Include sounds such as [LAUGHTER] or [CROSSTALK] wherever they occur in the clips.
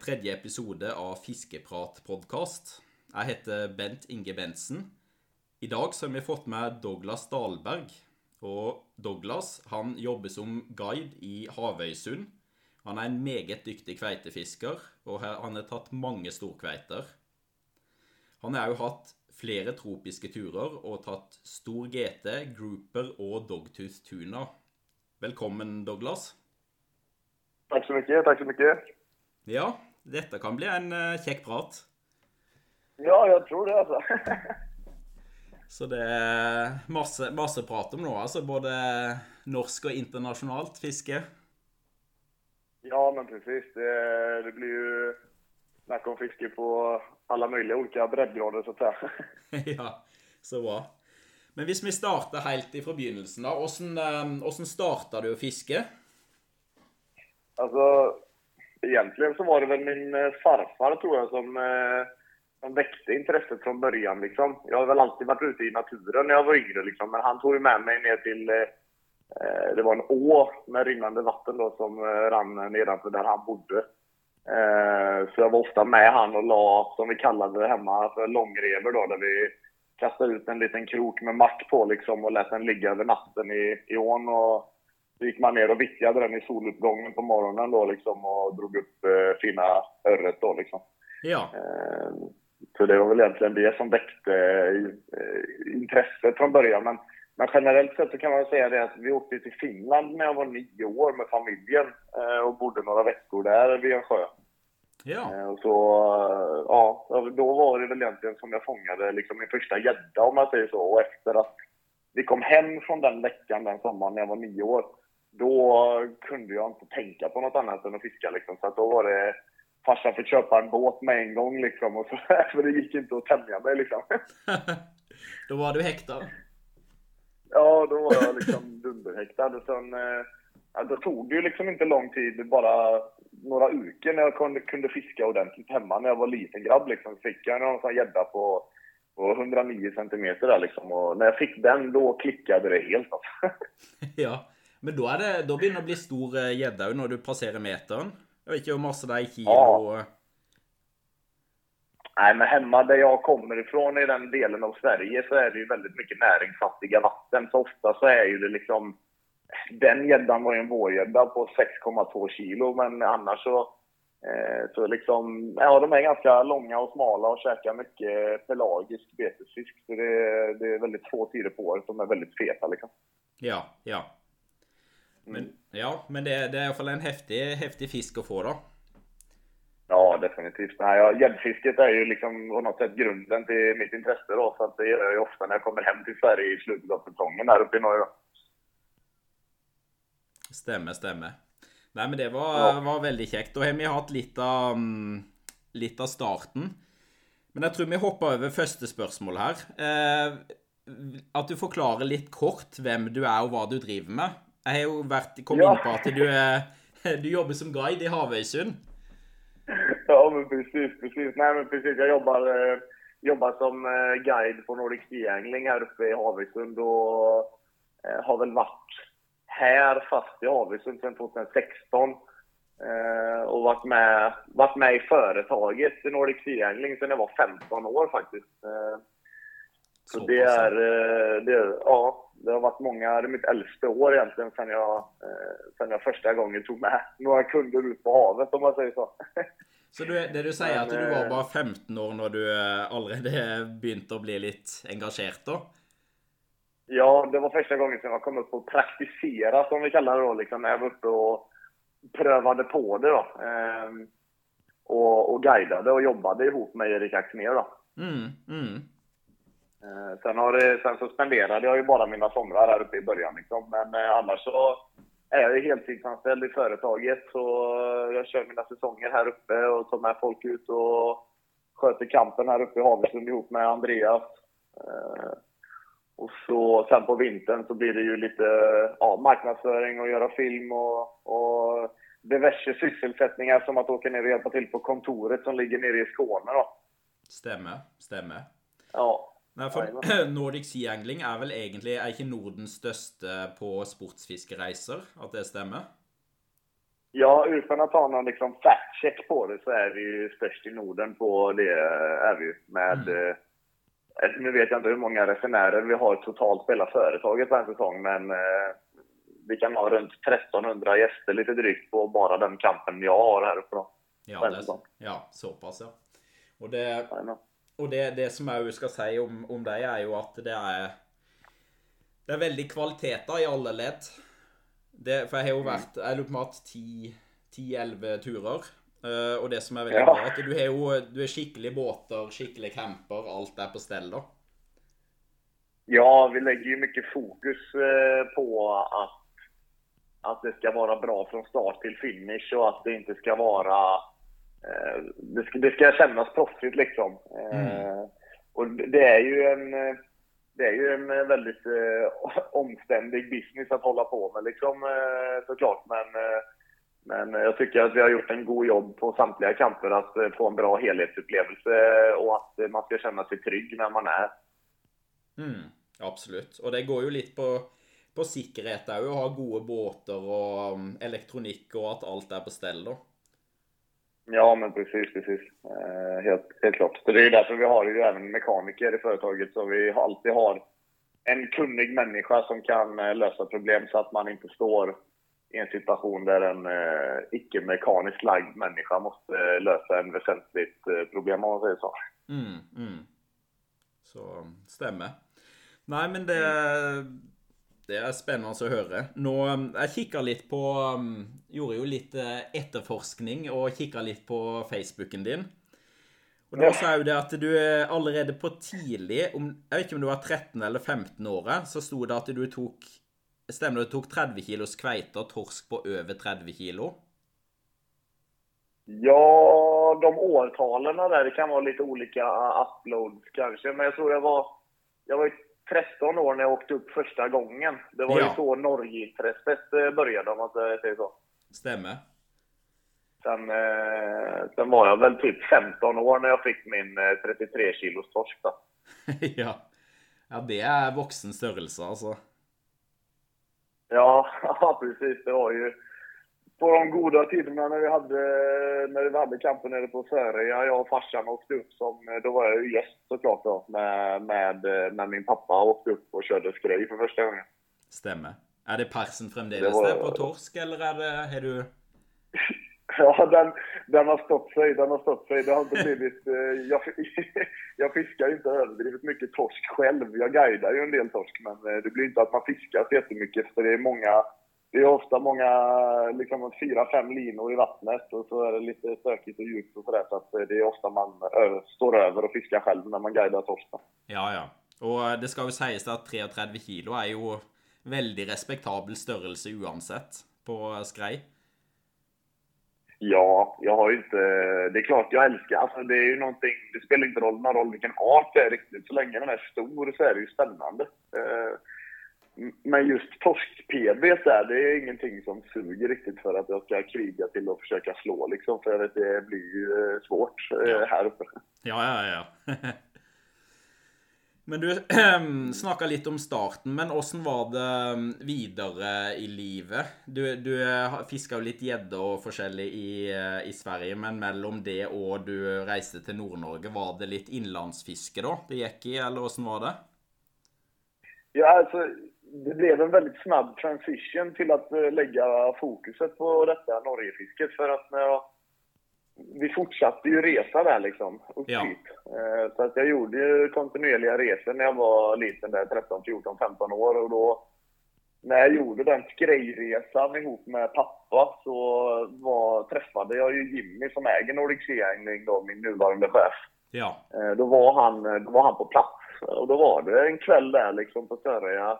Tredje episode av Fiskeprat-podkast. Jeg heter Bent Inge Bentsen. I dag så har vi fått med Douglas Dahlberg. Og Douglas han jobber som guide i Havøysund. Han er en meget dyktig kveitefisker, og her- han har tatt mange storkveiter. Han har òg hatt flere tropiske turer og tatt stor GT, grouper og dogtooth tuna. Velkommen, Douglas. Tack så mycket, tack så mycket. Ja, dette kan bli en eh, kjekk prat. Ja, jag tror det alltså. [LAUGHS] Så det er masse, masse prat om nå, altså. Både norsk og internasjonalt fiske. ja, men precis. Det, det blir ju snack om fiske på alla möjliga olika breddgrader så att säga. [LAUGHS] [LAUGHS] ja, så bra. Men hvis vi starter helt ifra begynnelsen, da. Åssen, eh, åssen starta du å fiske? Alltså, egentligen så var det väl min eh, farfar tror jag som, eh, som väckte intresset från början. Liksom. Jag har väl alltid varit ute i naturen när jag var yngre, liksom. men han tog ju med mig ner till eh, eh det var en å med rinnande vatten då, som eh, rann nedanför där han bodde. Eh, så jag var ofta med han och la, som vi kallade det hemma, för långrever då, där vi kastade ut en liten krok med mack på liksom, och lät den ligga över natten i, i ån. Och, så gick man ner och vittjade den i soluppgången på morgonen då liksom och drog upp eh, fina örret då liksom. Ja. Eh, så det var väl egentligen det som väckte eh, intresset från början. Men, men generellt sett så kan man säga det att vi åkte till Finland när jag var nio år med familjen eh, och bodde några veckor där vid en sjö. Ja. Eh, Och så, eh, ja, då var det väl egentligen som jag fångade liksom min första gädda om man säger så. Och efter att vi kom hem från den veckan den sommaren när jag var nio år, då kunde jag inte tänka på något annat än att fiska liksom. Så att då var det, farsan fick köpa en båt med en gång liksom. Och så, [LAUGHS] för det gick inte att tämja mig liksom. [LAUGHS] da var du hekta. Ja, då var jag liksom dunderhäktad. Sen, eh, ja, då tog det ju liksom inte lång tid, bara några uker när jag kunde, kunde fiska ordentligt hemma när jag var liten grabb. Liksom. Fick jag någon sån gädda på, på 109 centimeter där liksom. Och när jag fick den, då klickade det helt. Alltså. [LAUGHS] ja. Men da, det, da begynner det å bli stor eh, gjedde òg når du passerer meteren. Jeg vet ikke hvor masse det er i kilo. Ja. Nej, men hemma där jag kommer ifrån i den delen av Sverige så är det ju väldigt mycket näringsfattiga vatten. Så ofta så är ju det liksom... Den gäddan var ju en vårgädda på 6,2 kilo, men annars så... Eh, så liksom, ja, de är ganska långa och smala och käkar mycket pelagisk betesfisk. Så det, det är väldigt få tider på året de är väldigt feta liksom. Ja, ja. Men, ja, men det, det er iallfall en heftig, heftig fisk å få, da. Ja, definitivt. Nej, ja, Gäddfisket är ju liksom på något sätt grunden till mitt intresse då. Så att det gör jag ju ofta när jag kommer hem till Sverige i slutet av säsongen här uppe i norr. då. Stemmer, stemmer. Nei, men det var, Ja. var veldig kjekt. Da har vi hatt litt av, mm, litt av starten. Men jeg tror vi hopper over første spørsmål her. Eh, at du forklarer litt kort hvem du er og hva du driver med. Jeg har jo vært, kom Ja. inn på at du, du jobber som guide i Havøysund. Ja, men precis, precis. Nej, men precis. Jag jobbar, eh, jobbar som eh, guide på Nordic Sea Angling här uppe i Havöysund och eh, har väl varit här fast i Havöysund sedan 2016. Eh, och varit med, varit med i företaget i Nordic Sea Angling sedan jag var 15 år faktiskt. Så Så det är, det, är- ja, det har varit många, det är mitt äldsta år egentligen sedan jag, eh, sedan jag första gången tog med några kunder ut på havet om man säger så. [LAUGHS] Så du, det du sier, Men, at du var eh, bare 15 år når du eh, allerede å bli litt engasjert, da? Ja, det var första gången som jag kom upp och praktisera som vi kallar det då, liksom, när jag var uppe och prövade på det då. Ehm, och, och guidade och jobbade ihop med Erik Axnér då. Mm, mm. Eh, sen, har det, sen så spenderade jag ju bara mina somrar här uppe i början liksom. Men eh, annars så är jag ju heltidsanställd i företaget så jag kör mina säsonger här uppe och tar med folk ut och sköter kampen här uppe i Havörsund ihop med Andreas. Eh, och så, sen på vintern så blir det ju lite ja, marknadsföring och göra film och, och diverse sysselsättningar som att åka ner och hjälpa till på kontoret som ligger nere i Skåne då. Stemmer. Stemmer. Ja, Nei, for. [CLEARS THROAT] Nordic Sea Angling er vel egentlig Er ikke Nordens største på sportsfiskereiser? At det stemmer? Ja, utan att ha någon liksom fact-check på det så är vi ju störst i Norden på det, är vi. Med, mm. eh, nu vet jag inte hur många resenärer vi har totalt på hela företaget på en säsong, men eh, vi kan ha runt 1300 gäster lite drygt på bara den kampen jag har här uppe. Ja, det, ja, så pass ja. Och det, och det, det som jag ska säga om, om det är ju att det är Det är väldigt kvaliteter i alla led. Det, för jag har ju varit, jag lurer på 10-11 turer. Uh, och det som är väldigt ja. bra, att du, har ju, du är skicklig båtar, skicklig camper, allt är på ställ då. Ja, vi lägger ju mycket fokus uh, på att att det ska vara bra från start till finish och att det inte ska vara... Eh, det, ska, det ska kännas proffsigt liksom. Eh, mm. Och det är ju en... Det är ju en väldigt eh, [LAUGHS] omständig business att hålla på med liksom eh, såklart. Men, eh, men jag tycker att vi har gjort en god jobb på samtliga kamper att eh, få en bra helhetsupplevelse och att man ska känna sig trygg när man är. Mm, absolut. Och det går ju lite på på sikkerhet òg, å ha gode båter och um, elektronik och att allt är på ställ då. Ja, men precis, precis. Eh, helt, helt klart. Så det är därför vi har ju även mekaniker i företaget, så vi alltid har en kunnig människa som kan eh, lösa problem så att man inte står i en situation där en eh, icke-mekaniskt lagd människa måste eh, lösa en väsentligt eh, problem, om man säger så. Mm, mm. Så, stämmer. Nej, men det... Mm det är spännande att höra. Nå, jag kikar lite på um, Gjorde ju lite efterforskning och kikar lite på Facebooken din. Och då sa ju det att du allerede på tidig, om, jag vet inte om du var 13 eller 15 år, så stod det att du tog, stämmer det, du tog 30 kilos kveiter, torsk på över 30 kilo? Ja, de årtalen där, det kan vara lite olika uploads kanske, men jag tror jag var, jag var 13 år när jag åkte upp första gången. Det var ja. ju så Norgeintresset eh, började om man säger så. Stämmer. Sen, eh, sen var jag väl typ 15 år när jag fick min eh, 33 kilos torsk [LAUGHS] ja. ja, det är vuxen störelse alltså. [LAUGHS] Ja, precis. Det var ju på de goda tiderna när vi hade, när vi hade kampen nere på Söröja, jag och farsan åkte upp som, då var jag ju gäst såklart då, med, med, när min pappa åkte upp och körde skrej för första gången. Stämmer. Är det parsen framdeles var... där på torsk eller är det, är du... [LAUGHS] Ja, den, den har stått sig. Den har stått sig. Det har inte blivit... Eh, jag, [LAUGHS] jag fiskar inte överdrivet mycket torsk själv. Jag guidar ju en del torsk, men eh, det blir inte att man fiskar så jättemycket, för det är många det är ofta många, liksom fyra, fem linor i vattnet och så är det lite stökigt och djupt och sådär. Så att det är ofta man står över och fiskar själv när man guidar torsken. Ja, ja. Och det ska ju sägas att 33 kilo är ju väldigt respektabel störelse oavsett på skrej. Ja, jag har ju inte... Det är klart jag älskar... Alltså det är ju någonting... Det spelar inte roll, någon roll vilken art det är riktigt. Så länge den är stor så är det ju spännande. Eh, men just torsk-PB det är ingenting som suger riktigt för att jag ska kriga till att försöka slå liksom. För att det blir ju eh, svårt eh, ja. här uppe. Ja, ja, ja. [LAUGHS] Men du [CLEARS THROAT] snackar lite om starten, men hur var det mm, vidare i livet? Du, du eh, fiskar ju lite gädda och forskjellig i, i Sverige, men mellan det och du reste till Nord-Norge, var det lite inlandsfiske då det gick i, eller hur var det? Ja, alltså det blev en väldigt snabb transition till att eh, lägga fokuset på detta Norgefisket för att när jag, vi fortsatte ju resa där liksom, upp ja. hit. Eh, så att jag gjorde ju kontinuerliga resor när jag var liten där, 13, 14, 15 år och då när jag gjorde den skrejresan ihop med pappa så var, träffade jag ju Jimmy som äger Nordic Sea då, min nuvarande chef. Ja. Eh, då var han, då var han på plats och då var det en kväll där liksom på Söröja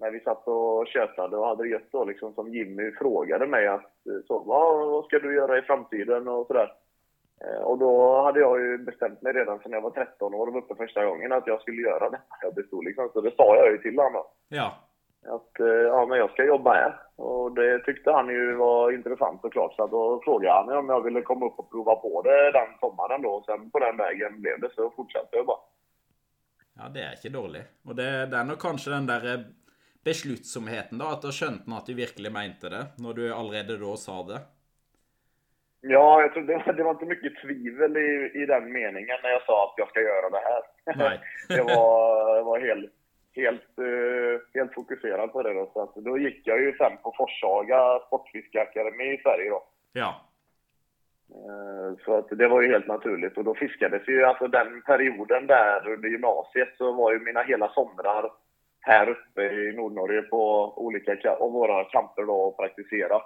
när vi satt och tjötade och hade det gött då liksom som Jimmy frågade mig att så, vad, vad ska du göra i framtiden och sådär. Eh, och då hade jag ju bestämt mig redan sedan jag var 13 år och var uppe första gången att jag skulle göra det. Jag bestod liksom, så det sa jag ju till honom. Ja. Att eh, ja, men jag ska jobba här. Och det tyckte han ju var intressant såklart. Så då frågade han om jag ville komma upp och prova på det den sommaren då. Och sen på den vägen blev det så fortsatte jag bara. Ja, det är inte dåligt. Och det, det är nog kanske den där besluttsomheten, da? At da skjønte han at du virkelig mente det, når du allerede da sa det? Ja, jag tror det, var, [LAUGHS] det var inte mycket tvivel i, i den meningen när jag sa att jag ska göra det här. Nej. [LAUGHS] jag var, jag var helt, helt, uh, helt fokuserad på det. Då, så att då gick jag ju sen på Forshaga Sportfiskeakademi i Sverige. Då. Ja. Uh, så att det var ju helt naturligt. Och då fiskades ju, alltså den perioden där under gymnasiet så var ju mina hela somrar här uppe i Nordnorge på olika och våra camper då och praktisera.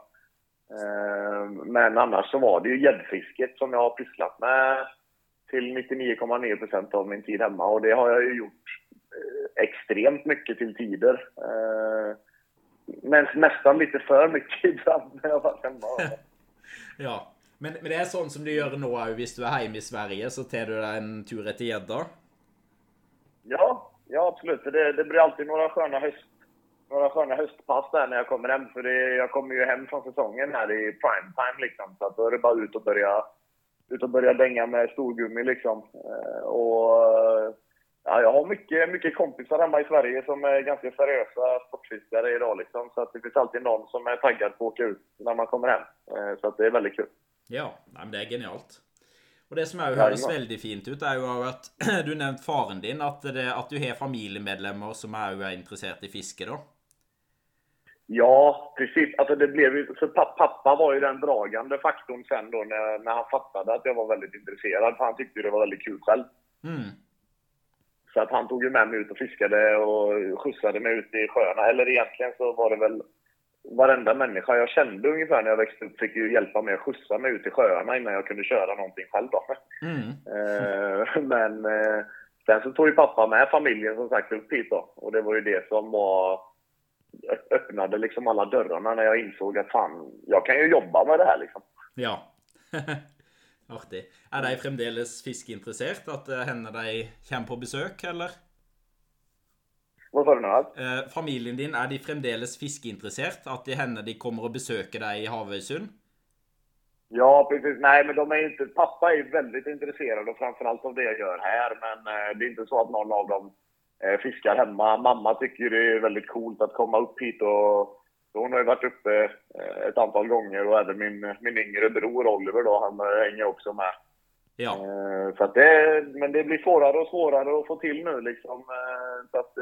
Eh, men annars så var det ju gäddfisket som jag har pysslat med till 99,9% av min tid hemma och det har jag ju gjort eh, extremt mycket till tider. Eh, men nästan lite för mycket [LAUGHS] ibland när jag varit hemma. [LAUGHS] ja, men, men det är sånt som du gör nu om du är hemma i Sverige så tar du dig en tur efter gädda? Ja, ja absolut. Det, det blir alltid några sköna höst några sköna höstpass där när jag kommer hem. För det, jag kommer ju hem från säsongen här i prime time liksom. Så att då är det bara ut och börja, ut och börja dänga med storgummi liksom. Eh, och ja, jag har mycket, mycket kompisar hemma i Sverige som är ganska seriösa sportfiskare idag liksom. Så att det finns alltid någon som är taggad på att åka ut när man kommer hem. Eh, så att det är väldigt kul. Ja, det är genialt. Och det som är hörs väldigt fint ut är ju att [CLEARS THROAT] du nämnt faren din, att, det, att du har familjemedlemmar som är intresserade i fiske då. Ja, precis. Alltså det blev ju, så pappa var ju den dragande faktorn sen då när, när han fattade att jag var väldigt intresserad. För han tyckte det var väldigt kul själv. Mm. Så att han tog ju med mig ut och fiskade och skjutsade mig ut i sjöarna. Eller egentligen så var det väl varenda människa jag kände ungefär när jag växte upp fick ju hjälpa mig att skjutsa mig ut i sjöarna innan jag kunde köra någonting själv då. Mm. Eh, [LAUGHS] men eh, sen så tog ju pappa med familjen som sagt upp hit då. Och det var ju det som var öppnade liksom alla dörrarna när jag insåg att fan, jag kan ju jobba med det här liksom. Ja. Artig. Er de fremdeles fiskeinteressert? At det hender de kommer på besök, eller? Hva sa du nå? Eh, familien din, er de fremdeles fiskeinteressert? At det hender de kommer och besöker dig i Havøysund? Ja, precis. Nej, men de är inte... Pappa är väldigt intresserad och framförallt av det jag gör här. Men eh, det är inte så att någon av dem Eh, fiskar hemma. Mamma tycker det är väldigt coolt att komma upp hit och hon har ju varit uppe eh, ett antal gånger och även min, min yngre bror Oliver då, han hänger också med. Ja. Så att det, men det blir svårare och svårare att få till nu liksom. Så att,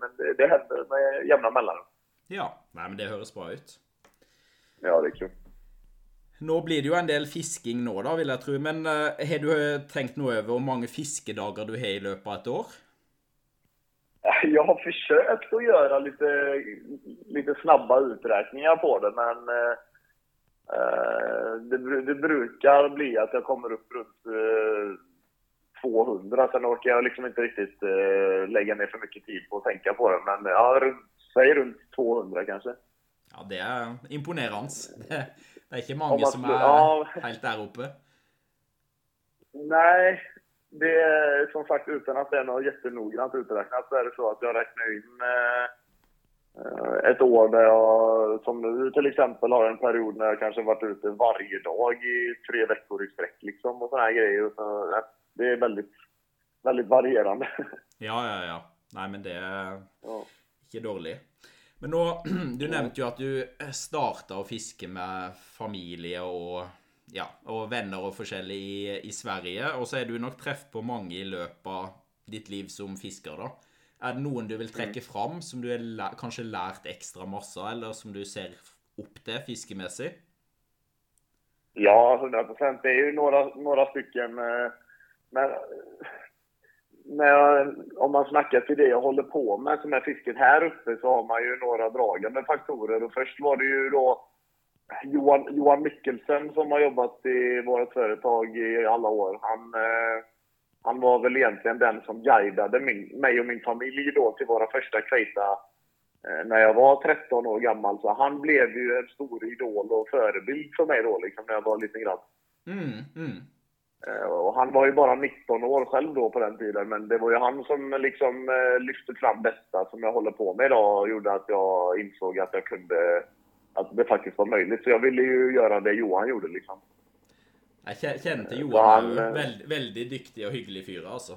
men det, det händer med jämna mellanrum. Ja, nej men det hörs bra ut. Ja, det är kul. Nu blir det ju en del fisking nu då, vill jag tro. Men har du tänkt nu över hur många fiskedagar du har i löpet av ett år? [LAUGHS] Jag har försökt att göra lite, lite snabba uträkningar på det, men eh, det, det, brukar bli att jag kommer upp runt eh, 200. Sen orkar jag liksom inte riktigt eh, lägga ner för mycket tid på att tänka på det. Men ja, runt, säg runt 200 kanske. Ja, det är imponerande. Det, det är inte många som är ja, helt där uppe. Nej, det är som sagt utan att det är något jättenoggrant uträknat så är det så att jag räknar in eh, ett år där jag, som nu till exempel, har en period när jag kanske varit ute varje dag i tre veckor i sträck liksom och sådana här grejer. Så, det är väldigt, väldigt varierande. [LAUGHS] Ja, ja, ja. Nej, men det är ja. inte dåligt. Men då, [CLEARS THROAT] du nämnde ju att du startar och fiske med familj och ja, og venner og forskjellig i, i, Sverige. Og så er du nok treff på mange i løpet av ditt liv som fisker, da. Er det noen du vil trekke mm. fram som du har kanskje lært ekstra masse av, eller som du ser opp til fiskemessig? Ja, 100 procent. Det är ju några, några stycken. Eh, men när jag, om man snackar till det jag håller på med, som är fisket här uppe, så har man ju några dragande faktorer. Och först var det ju då Johan, Johan Mikkelsen som har jobbat i vårt företag i alla år, han, eh, han var väl egentligen den som guidade min, mig och min familj då till våra första krejta eh, när jag var 13 år gammal. Så han blev ju en stor idol och förebild för mig då, liksom, när jag var liten grabb. Mm, mm. Eh, och han var ju bara 19 år själv då på den tiden, men det var ju han som liksom eh, lyfte fram detta som jag håller på med idag och gjorde att jag insåg att jag kunde att det faktiskt var möjligt. Så jag ville ju göra det Johan gjorde liksom. Jag känner Johan han, väldigt, väldigt duktig och hygglig fyra alltså.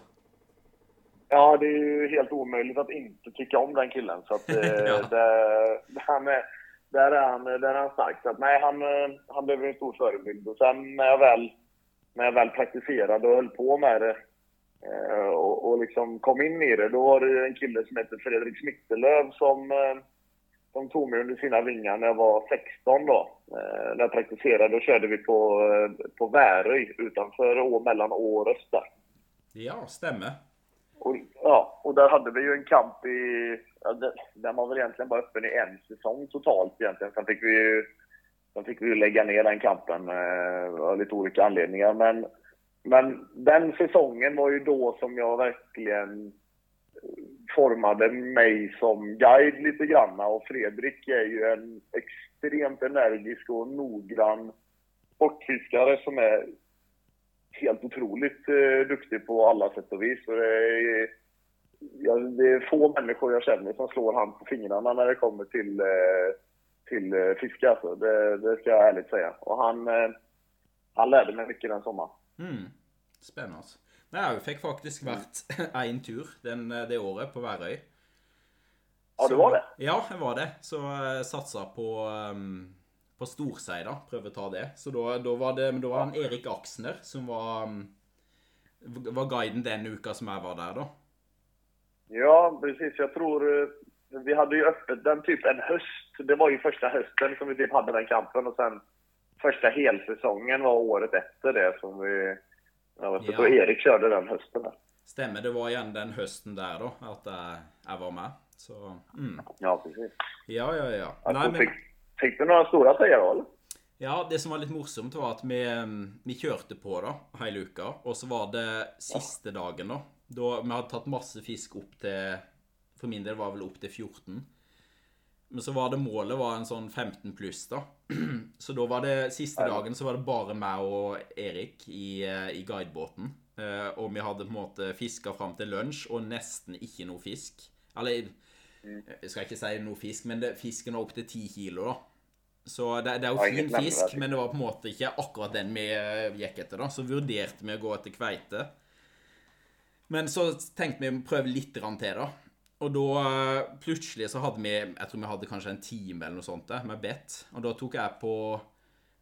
Ja, det är ju helt omöjligt att inte tycka om den killen. Så att, [LAUGHS] ja. det, han är, där är han, där är han stark. Så att, nej, han, eh, han blev en stor förebild. Och sen när jag väl, när jag väl praktiserade och höll på med det eh, och, och liksom kom in i det, då var det en kille som heter Fredrik Smittelöv som, eh, som tog mig under sina vingar när jag var 16 då. Eh, när jag praktiserade, då körde vi på, eh, på Väröj utanför Å, mellan Å och Rösta. Ja, stämmer. Och, ja, och där hade vi ju en kamp i... Ja, den var väl egentligen bara öppen i en säsong totalt egentligen. Sen fick vi ju, sen fick vi ju lägga ner den kampen eh, av lite olika anledningar. Men, men den säsongen var ju då som jag verkligen formade mig som guide lite grann. Och Fredrik är ju en extremt energisk och noggrann sportfiskare som är helt otroligt eh, duktig på alla sätt och vis. Och det, är, ja, det är få människor jag känner som slår han på fingrarna när det kommer till, eh, till eh, fiske. Alltså. Det, det ska jag ärligt säga. Och han, eh, han lärde mig mycket den sommaren. Mm. Spennende. Nei, jeg fikk faktisk vært [LAUGHS] en tur den, det året på Værøy. Ja, du var det? Ja, jeg var det. Så satsa på, um, på Storsei, å ta det. Så da, da var det da var han Erik Aksner som var, um, var guiden den uka som jeg var der, da. Ja, precis. Jag tror eh, vi hade ju öppet den typ en höst. Det var ju första hösten som vi typ hade den kampen och sen första helsäsongen var året efter det som vi... Ja, vet du, Ja. Så Erik körde den hösten där. Stemmer. Det var igjen den høsten der, da, at jeg, jeg var med. Så mm. Ja, precis. Ja, ja, ja. Alltså, Nei, men fick, fick du några stora segrar då, eller? Ja, det som var litt morsomt, var at vi, vi kjørte på da, hele uka. Og så var det siste dagen, da. Da vi hadde tatt masse fisk opp til For min del var det vel opp til 14. Men så var det målet var en sånn 15 pluss, da. Så da var det siste dagen så var det bare meg og Erik i, eh, i guidebåten. Eh, Og vi hadde på en måte fiska fram til lunsj og nesten ikke noe fisk. Eller jeg skal ikke si noe fisk, men det, fisken var opp til 10 kilo, da. Så det, det er jo fin fisk, men det var på en måte ikke akkurat den vi eh, gikk etter. da. Så vurderte vi å gå etter kveite. Men så tenkte vi å prøve litt til, da. Og da eh, plutselig så hadde vi Jeg tror vi hadde kanskje en time eller noe sånt med bet. Og da tok jeg på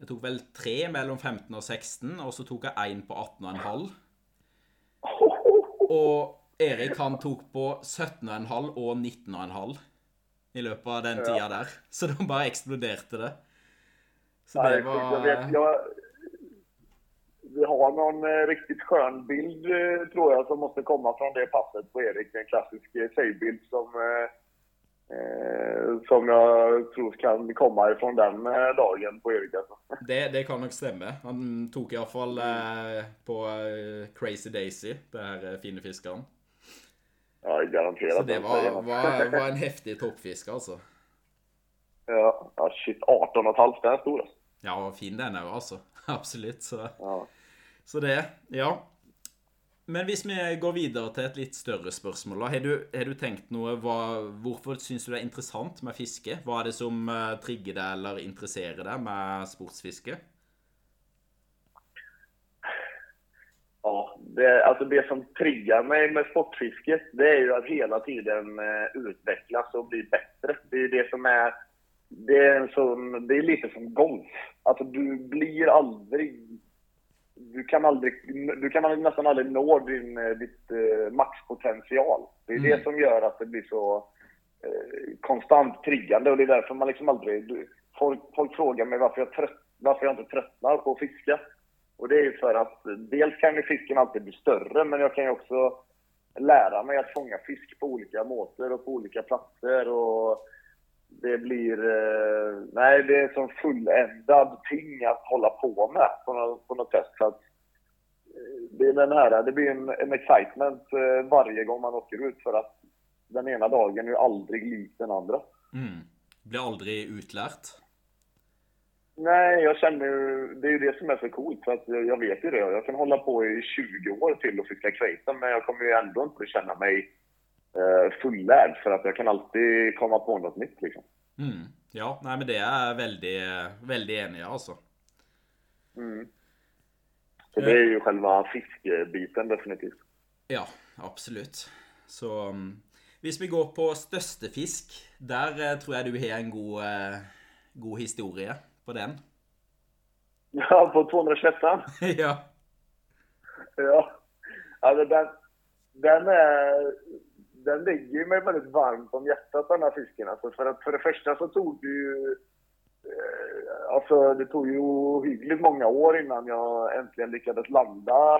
Jeg tok vel tre mellom 15 og 16, og så tok jeg én på 18,5. Og Erik han tok på 17,5 og 19,5 i løpet av den tida der. Så da bare eksploderte det. Så det Jag var vet, jag, vi har någon eh, riktigt skön bild, eh, tror jag, som måste komma från det passet på Erik. En klassisk eh, tjejbild som, som jag tror kan komma ifrån den dagen på Erik. Alltså. [LAUGHS] det, det kan nok stemme. Han tok iallfall eh, på eh, Crazy Daisy, det her eh, fine fiskeren. Ja, garanterat. Så det den var, var, [LAUGHS] var en heftig toppfisk, altså. Ja, shit. 18,5, den är stor. alltså. Ja, fin den òg, altså. [LAUGHS] Absolutt. Så, Ja så det, ja. Men hvis vi går videre til et litt større spørsmål, da. Har du, har du tenkt noe hva, Hvorfor syns du det er interessant med fiske? Hva er det som triggar trigger deg eller interesserer deg med sportsfiske? Ja, det, alltså det som triggar mig med sportfiske, det är ju att hela tiden eh, utvecklas och bli bättre. Det är det som är, det är, en sån, det är lite som golf. Alltså du blir aldrig, du kan aldrig, du kan nästan aldrig nå din, eh, ditt eh, maxpotential. Det är Mm. det som gör att det blir så eh, konstant triggande och det är därför man liksom aldrig, du, folk, folk frågar mig varför jag, trött, varför jag inte tröttnar på att fiska. Och det är ju för att dels kan ju fisken alltid bli större, men jag kan ju också lära mig att fånga fisk på olika måter och på olika platser. Och det blir... Eh, nej, det är som fulländad ting att hålla på med på något, på något sätt. Så att, eh, det, är den här, det blir en, en excitement eh, varje gång man åker ut för att den ena dagen är ju aldrig lik den andra. Mm. Blir aldri utlært? Nej, jag känner ju, det är ju det som är så coolt. För att jag vet ju det. Jag kan hålla på i 20 år till och fiska kveita, men jag kommer ju ändå inte känna mig fullärd. För att jag kan alltid komma på något nytt liksom. Mm. Ja, nei, men det er jeg veldig, veldig enig i, altså. Så det är ju själva fiskebiten definitivt. Ja, absolutt. Så um, hvis vi går på største fisk, der eh, tror jeg du har en god, eh, god historia på den? [LAUGHS] Ja, på 221 [LAUGHS] ja. Ja. Alltså den, den är... Den ligger ju mig väldigt varmt om hjärtat den här fisken. Alltså för, att, för det första så tog det ju... Eh, alltså det tog ju ohyggligt många år innan jag äntligen lyckades landa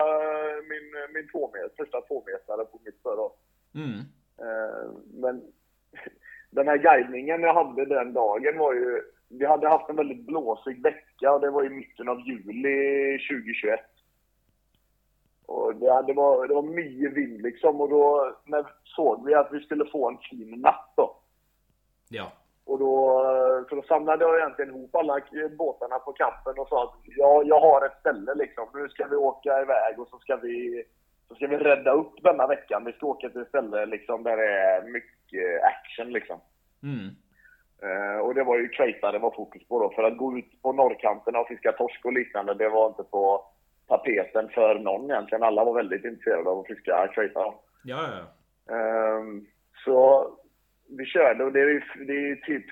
min, min tvåmeter, första tvåmetare på mitt spö. Mm. Eh, men [LAUGHS] den här guidningen jag hade den dagen var ju... Vi hade haft en väldigt blåsig vecka och det var i mitten av juli 2021. Och det, det, var, det var mycket vind liksom och då när, såg vi att vi skulle få en fin natt då. Ja. Och då, så då samlade jag egentligen ihop alla båtarna på kampen och sa att ja, jag har ett ställe liksom. Nu ska vi åka iväg och så ska vi, så ska vi rädda upp denna veckan. Vi ska åka till ett ställe liksom där det är mycket action liksom. Mm. Eh, och det var ju Kreta det var fokus på då. För att gå ut på norrkanten och fiska torsk och liknande, det var inte på tapeten för någon egentligen. Alla var väldigt intresserade av att fiska Kreta. Ja, ja. Ehm, så vi körde och det är ju det är typ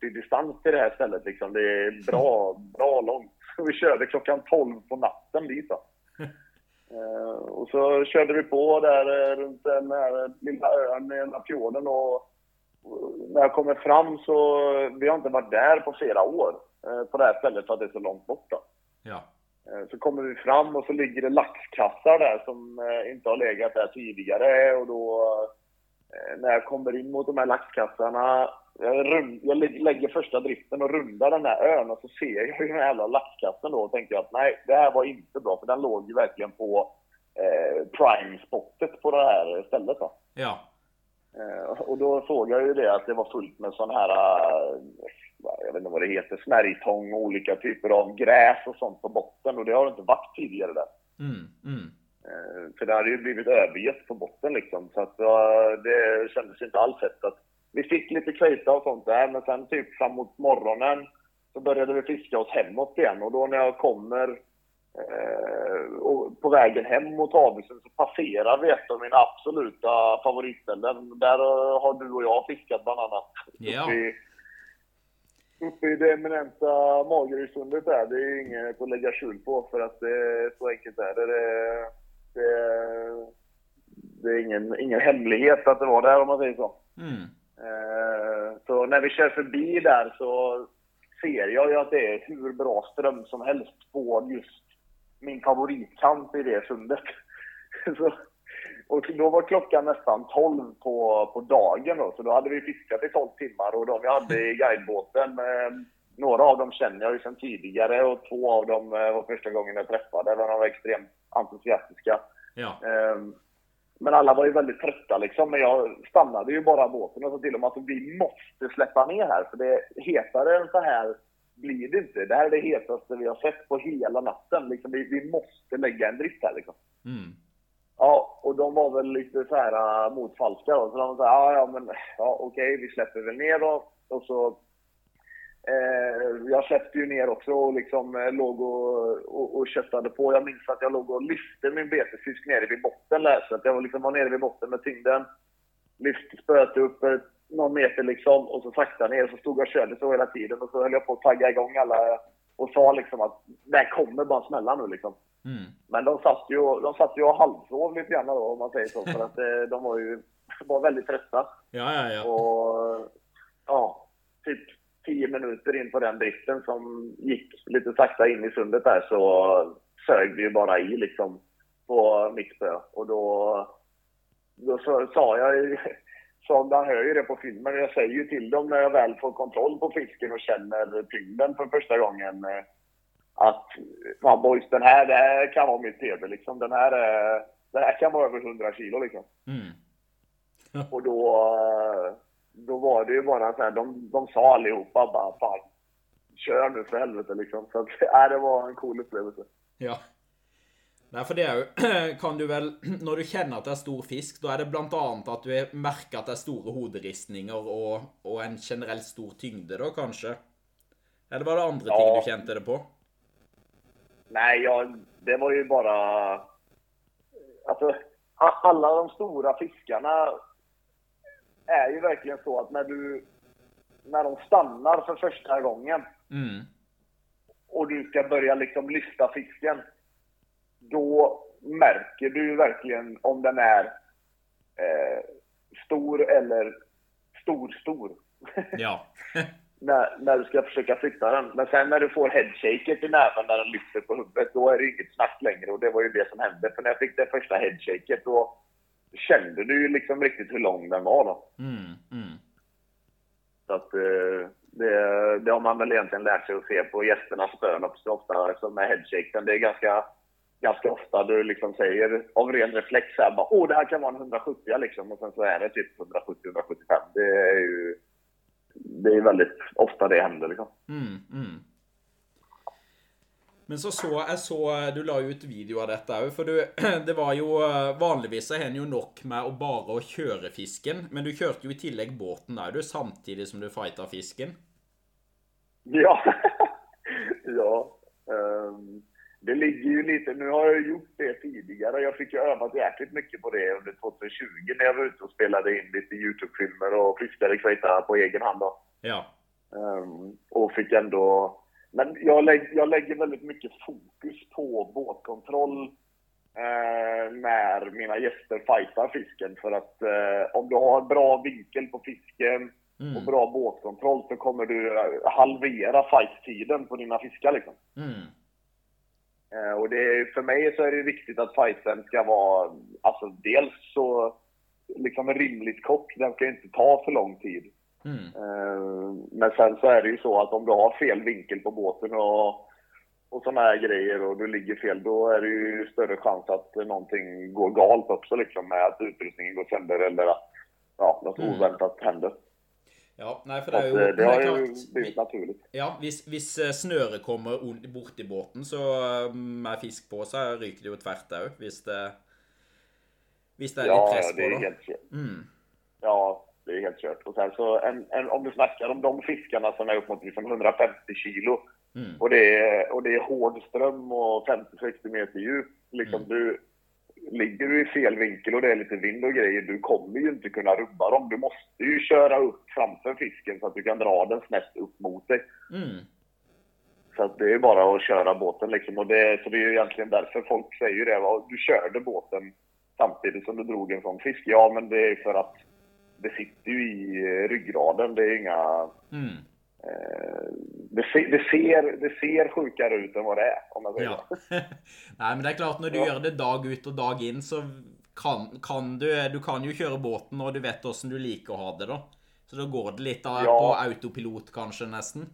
40 distans till det här stället liksom. Det är bra, [LAUGHS] bra långt. Vi körde klockan 12 på natten dit då. [LAUGHS] Ehm, och så körde vi på där eh, runt den här lilla ön i den här fjorden och och när jag kommer fram så, vi har inte varit där på flera år eh, på det här stället för att det är så långt bort då. Ja. Eh, Så kommer vi fram och så ligger det laxkassar där som eh, inte har legat där tidigare och då eh, när jag kommer in mot de här laxkassarna, jag, rund, jag lä- lägger första driften och rundar den här ön och så ser jag ju den här jävla laxkassen då och tänker att nej, det här var inte bra för den låg ju verkligen på eh, prime-spottet på det här stället då. Ja. Eh, och då såg jag ju det att det var fullt med sån här, jag vet inte vad det heter, snärjtång och olika typer av gräs och sånt på botten och det har det inte varit tidigare där. Mm. Mm. Eh, För det hade ju blivit övergett på botten liksom. Så att det kändes inte alls rätt. Att vi fick lite kvita och sånt där, men sen typ framåt morgonen så började vi fiska oss hemåt igen. Och då när jag kommer eh, och på vägen hem mot Avisen så passerar vi ett av mina absoluta favoritställen. Där har du och jag fiskat bland annat. Ja. Uppe i, uppe i det eminenta Magerösundet där. Det är inget att lägga skjul på för att det är så enkelt är det. Det, det, det är ingen, ingen hemlighet att det var där om man säger så. Mm. Eh, Så när vi kör förbi där så ser jag ju att det är hur bra ström som helst på just min favoritkant i det sundet. [LAUGHS] Så, och då var klockan nästan 12 på, på dagen då, så då hade vi fiskat i 12 timmar och de jag hade i guidebåten, eh, några av dem känner jag ju sedan tidigare och två av dem eh, var första gången jag träffade, där de var extremt entusiastiska. Ja. Ehm, Men alla var ju väldigt trötta liksom. Men jag stannade ju bara båten och sa till dem att vi måste släppa ner här. För det hetare än så här blir det inte. Det här är det hetaste vi har sett på hela natten. Liksom, vi, vi måste lägga en drift här liksom. Mm. Ja, och de var väl lite så här äh, motfalska då. Så de sa, ja, ja men ja, okej, vi släpper väl ner då. Och så Eh, jag släppte ju ner också och liksom eh, låg och, och, och köttade på. Jag minns att jag låg och lyfte min betesfisk nere vid botten där. Så att jag var liksom var nere vid botten med tyngden. Lyfte spöet upp eh, någon meter liksom och så sakta ner. Så stod jag och körde så hela tiden och så höll jag på att tagga igång alla och sa liksom att det kommer bara smälla nu liksom. Mm. Men de satt ju, de satt ju och halvsov lite grann då om man säger så. För att eh, de var ju var väldigt trötta. Ja, ja, ja. Och ja, typ 10 minuter in på den driften som gick lite sakta in i sundet där så sög vi ju bara i liksom på mitt spö. Och då, då så, sa jag ju, så man hör ju det på filmen, jag säger ju till dem när jag väl får kontroll på fisken och känner tyngden för första gången eh, att fan boys, den här, det här kan vara mitt TV liksom. Den här, är- den här kan vara över 100 kilo liksom. Mm. [LAUGHS] Och då, eh, då var det ju bara så här, de, de sa allihopa bara fan, kör nu för helvete liksom. Så att, [LAUGHS] äh, det var en cool upplevelse. Ja. Nei, for det er jo [CLEARS THROAT] Kan du vel [CLEARS THROAT] Når du kjenner at det er stor fisk, da er det blant annet at du er- merker at det er store hoderistninger og, og en generelt stor tyngde, da, kanskje? Eller var det andre ting Ja. du kjente det på? Nej, jag, det var ju bara... Alltså, alla de stora fiskarna är ju verkligen så att när du, när de stannar för första gången Mm. och du ska börja liksom lyfta fisken. Då märker du verkligen om den är eh, stor eller stor-stor. Ja. [LAUGHS] när, när du ska försöka flytta den. Men sen när du får headshaket i näven när den lyfter på huvudet, då är det inget snack längre. Och det var ju det som hände. För när jag fick det första headshaket, då kände du ju liksom riktigt hur lång den var då. Mm. Mm. Så att eh, det, det har man väl egentligen lärt sig att se på gästernas spön också ofta, som med headshaken. Det är ganska, ganska ofta du liksom säger av ren reflex här bara åh det här kan vara en 170 liksom och sen så är det typ 170-175. Det är ju det är väldigt ofta det händer liksom. Mm, mm. Men så så, jeg så Du la ut video av dette òg. For du, [CLEARS THROAT] det var jo eh, Vanligvis så har en jo nok med å bare å kjøre fisken. Men du kjørte jo i tillegg båten der, du, samtidig som du fighta fisken. Ja. [LAUGHS] det ligger ju lite, nu har jag gjort det tidigare. Jag fick ju övat jäkligt mycket på det under 2020 när jag var ute och spelade in lite Youtube-filmer och fiskade kveita på egen hand då. Ja. Ehm, och fick ändå... Men jag, lägg, jag lägger väldigt mycket fokus på båtkontroll eh, när mina gäster fightar fisken. För att eh, om du har bra vinkel på fisken och bra båtkontroll så kommer du halvera fight-tiden på dina fiskar liksom. Mm. Eh, och det, för mig så är det viktigt att fighten ska vara, alltså dels så, liksom rimligt kort. Den ska inte ta för lång tid. Mm. Eh, Men sen så är det ju så att om du har fel vinkel på båten och, och sådana här grejer och du ligger fel, då är det ju större chans att någonting går galt också liksom med att utrustningen går sönder eller att ja, något Mm. oväntat händer. Ja, nei, for det er jo eh, men det det har er ju blivit naturligt. Ja, hvis, hvis eh, snøret kommer borti båten, så eh, med fisk på, så ryker det jo tvert òg. Hvis det Hvis det er litt Ja, press ja, det på, är da. helt kört. Mm. Ja, det är helt kört. Och sen så, en, en, om du snackar om de fiskarna som är upp mot liksom 150 kilo Mm. och, det är, och det är hård ström och 50-60 meter djup. Liksom du, ligger du i fel vinkel och det är lite vind och grejer, du kommer ju inte kunna rubba dem. Du måste ju köra upp framför fisken så att du kan dra den snett upp mot dig. Mm. Så att det är bara att köra båten liksom. Och det, så det är ju egentligen därför folk säger ju det. va, Du körde båten samtidigt som du drog en sån fisk. Ja, men det är för att det sitter ju i ryggraden. Det är inga... Mm. Eh, det, se, det, ser, det ser sjukare ut än vad det är, om man säger Ja. [LAUGHS] Nei, men det er klart, når du Ja. gjør det dag ut og dag inn, så kan, kan du Du kan jo kjøre båten, og du vet åssen du liker å ha det, da. Så da går det litt av, Ja. på autopilot, kanskje, nesten.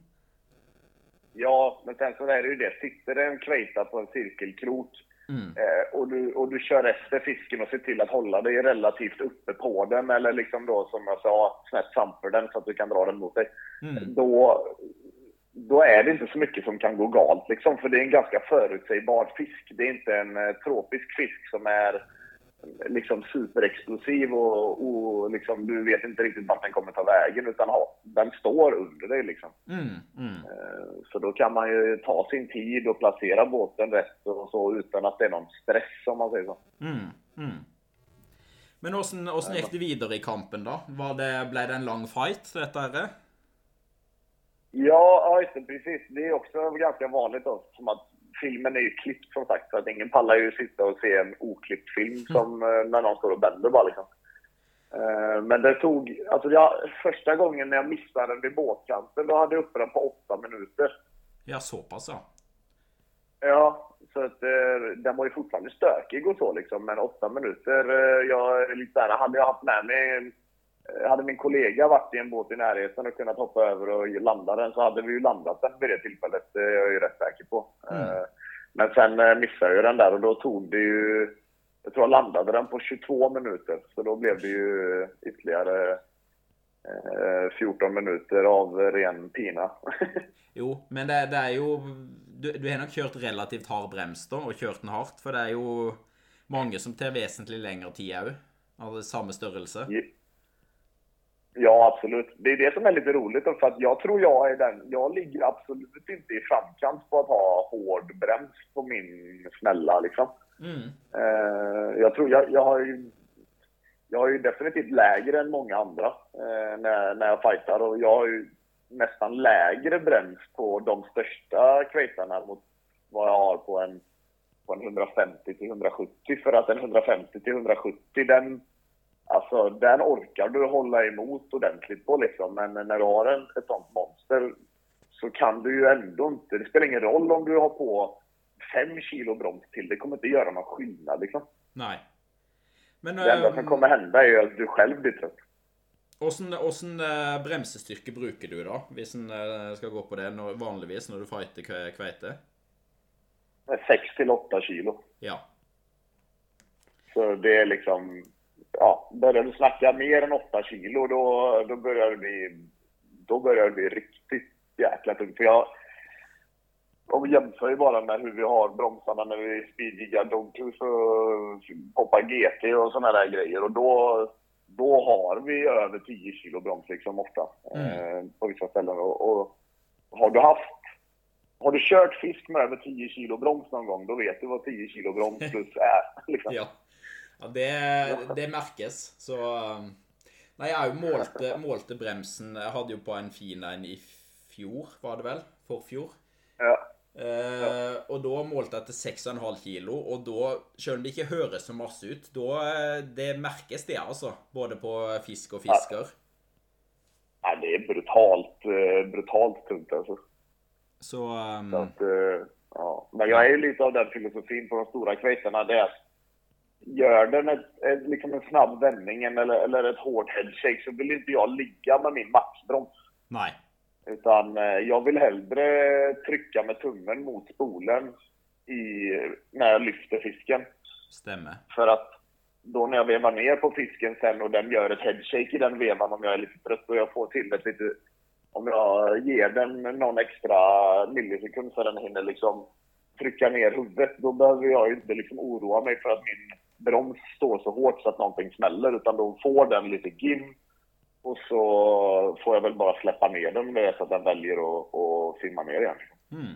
Ja, men sen så är det ju det. Sitter det en kveita på en cirkelkrok Mm. eh, och, du, och du kör efter fisken och ser till att hålla dig relativt uppe på den eller liksom då som jag sa, snett framför den så att du kan dra den mot dig. Mm. Då, då är det inte så mycket som kan gå galt liksom, för det är en ganska förutsägbar fisk. Det är inte en eh, tropisk fisk som är liksom superexplosiv och, och liksom, du vet inte riktigt vart den kommer ta vägen utan ha, den står under dig liksom. Mm. Mm. Eh, Så då kan man ju ta sin tid och placera båten rätt och så utan att det är någon stress om man säger så. Mm. Mm. Men åssen gikk det videre i kampen, da? Var det, ble det en lang fight, dette her? Ja, ja precis. Det är också ganska vanligt då, som att filmen är ju klippt som sagt. Så att ingen pallar ju sitta och se en oklippt film som eh, när någon står och bänder bara liksom. Eh, Men det tog, alltså jag, första gången när jag missade den vid båtkanten, då hade jag uppe den på åtta minuter. Ja, såpass, ja. Ja, så att eh, den var ju fortfarande stökig och så liksom. Men åtta minuter, jag är lite där, hade jag haft med mig hade min kollega varit i en båt i närheten och kunnat hoppa över och landa den så hade vi ju landat den vid det tillfället. Det är jag ju rätt säker på. Eh, Men sen eh, missade jag den där och då tog det ju... Jag tror jag landade den på 22 minuter. Så då blev det ju ytterligare eh, 14 minuter av ren pina. [LAUGHS] Jo, men det, det er jo Du, du har nok kjørt relativt hard brems, da, og kjørt den hardt. For det er jo mange som tar vesentlig lengre tid. Av samme størrelse. Ja, absolut. Det är det som är lite roligt. För att jag tror jag är den. Jag ligger absolut inte i framkant på att ha hård brems på min snälla liksom. Mm. Eh, jag tror jag, jag har ju jag har ju definitivt lägre än många andra eh, när, när jag fightar och jag har ju nästan lägre brems på de största kvetarna mot vad jag har på en, på en 150 till 170. För att en 150 till 170 den, alltså, den orkar du hålla emot ordentligt på liksom. Men när du har en, ett sånt monster så kan du ju ändå inte, det spelar ingen roll om du har på 5 kilo broms till, det kommer inte göra någon skillnad liksom. Nej. Men, Det enda som ehm, kommer hända är ju att du själv blir trött. Åssen åssen, eh, bremsestyrke bruker du, da? Hvis en eh, skal gå på det når, vanligvis når du fighter kve- kveite? 6 till 8 kilo. Ja. Så det är liksom, ja, börjar du snacka mer än 8 kilo då, då börjar det bli, då börjar det bli riktigt jäkla tungt. För jag, om vi jämför ju bara med hur vi har bromsarna när vi speedjiggar dogtooth och hoppar GT och sådana där grejer. Och då, då har vi över 10 kilo broms liksom ofta eh, på vissa ställen. Och, och har du haft har du kört fisk med över 10 kilo broms någon gång, då vet du vad 10 kilo broms [LAUGHS] plus är. Liksom. ja. Ja det, det merkes. Så um, Nei, jeg har jo målte, målte bremsen Jeg hadde jo på en fin en i fjor, var det vel? Forfjor. Ja. Eh, og da målte jeg til 6,5 kilo, og da, selv om det ikke høres så masse ut, da eh, Det merkes, det, altså. Både på fisk og fisker. Nej, det är brutalt, eh, brutalt tungt alltså. Så um, Så att, eh, ja. Men jag är ju lite av den filosofin på de stora kveiterna. Det är att gör den ett, ett, liksom en snabb vändning eller, eller ett hårt headshake så vill inte jag ligga med min maxbroms. Nei. Utan eh, jag vill hellre trycka med tummen mot spolen i, när jag lyfter fisken. Stemmer. För att då när jag vevar ner på fisken sen och den gör ett headshake i den vevan om jag är lite trött och jag får till ett lite... Om jag ger den någon extra millisekund så den hinner liksom trycka ner huvudet, då behöver jag ju inte liksom oroa mig för att min broms står så hårt så att någonting smäller, utan då får den lite gim. Och så får jag väl bara släppa ner den om det är så att den väljer att, att simma ner igen. Mm.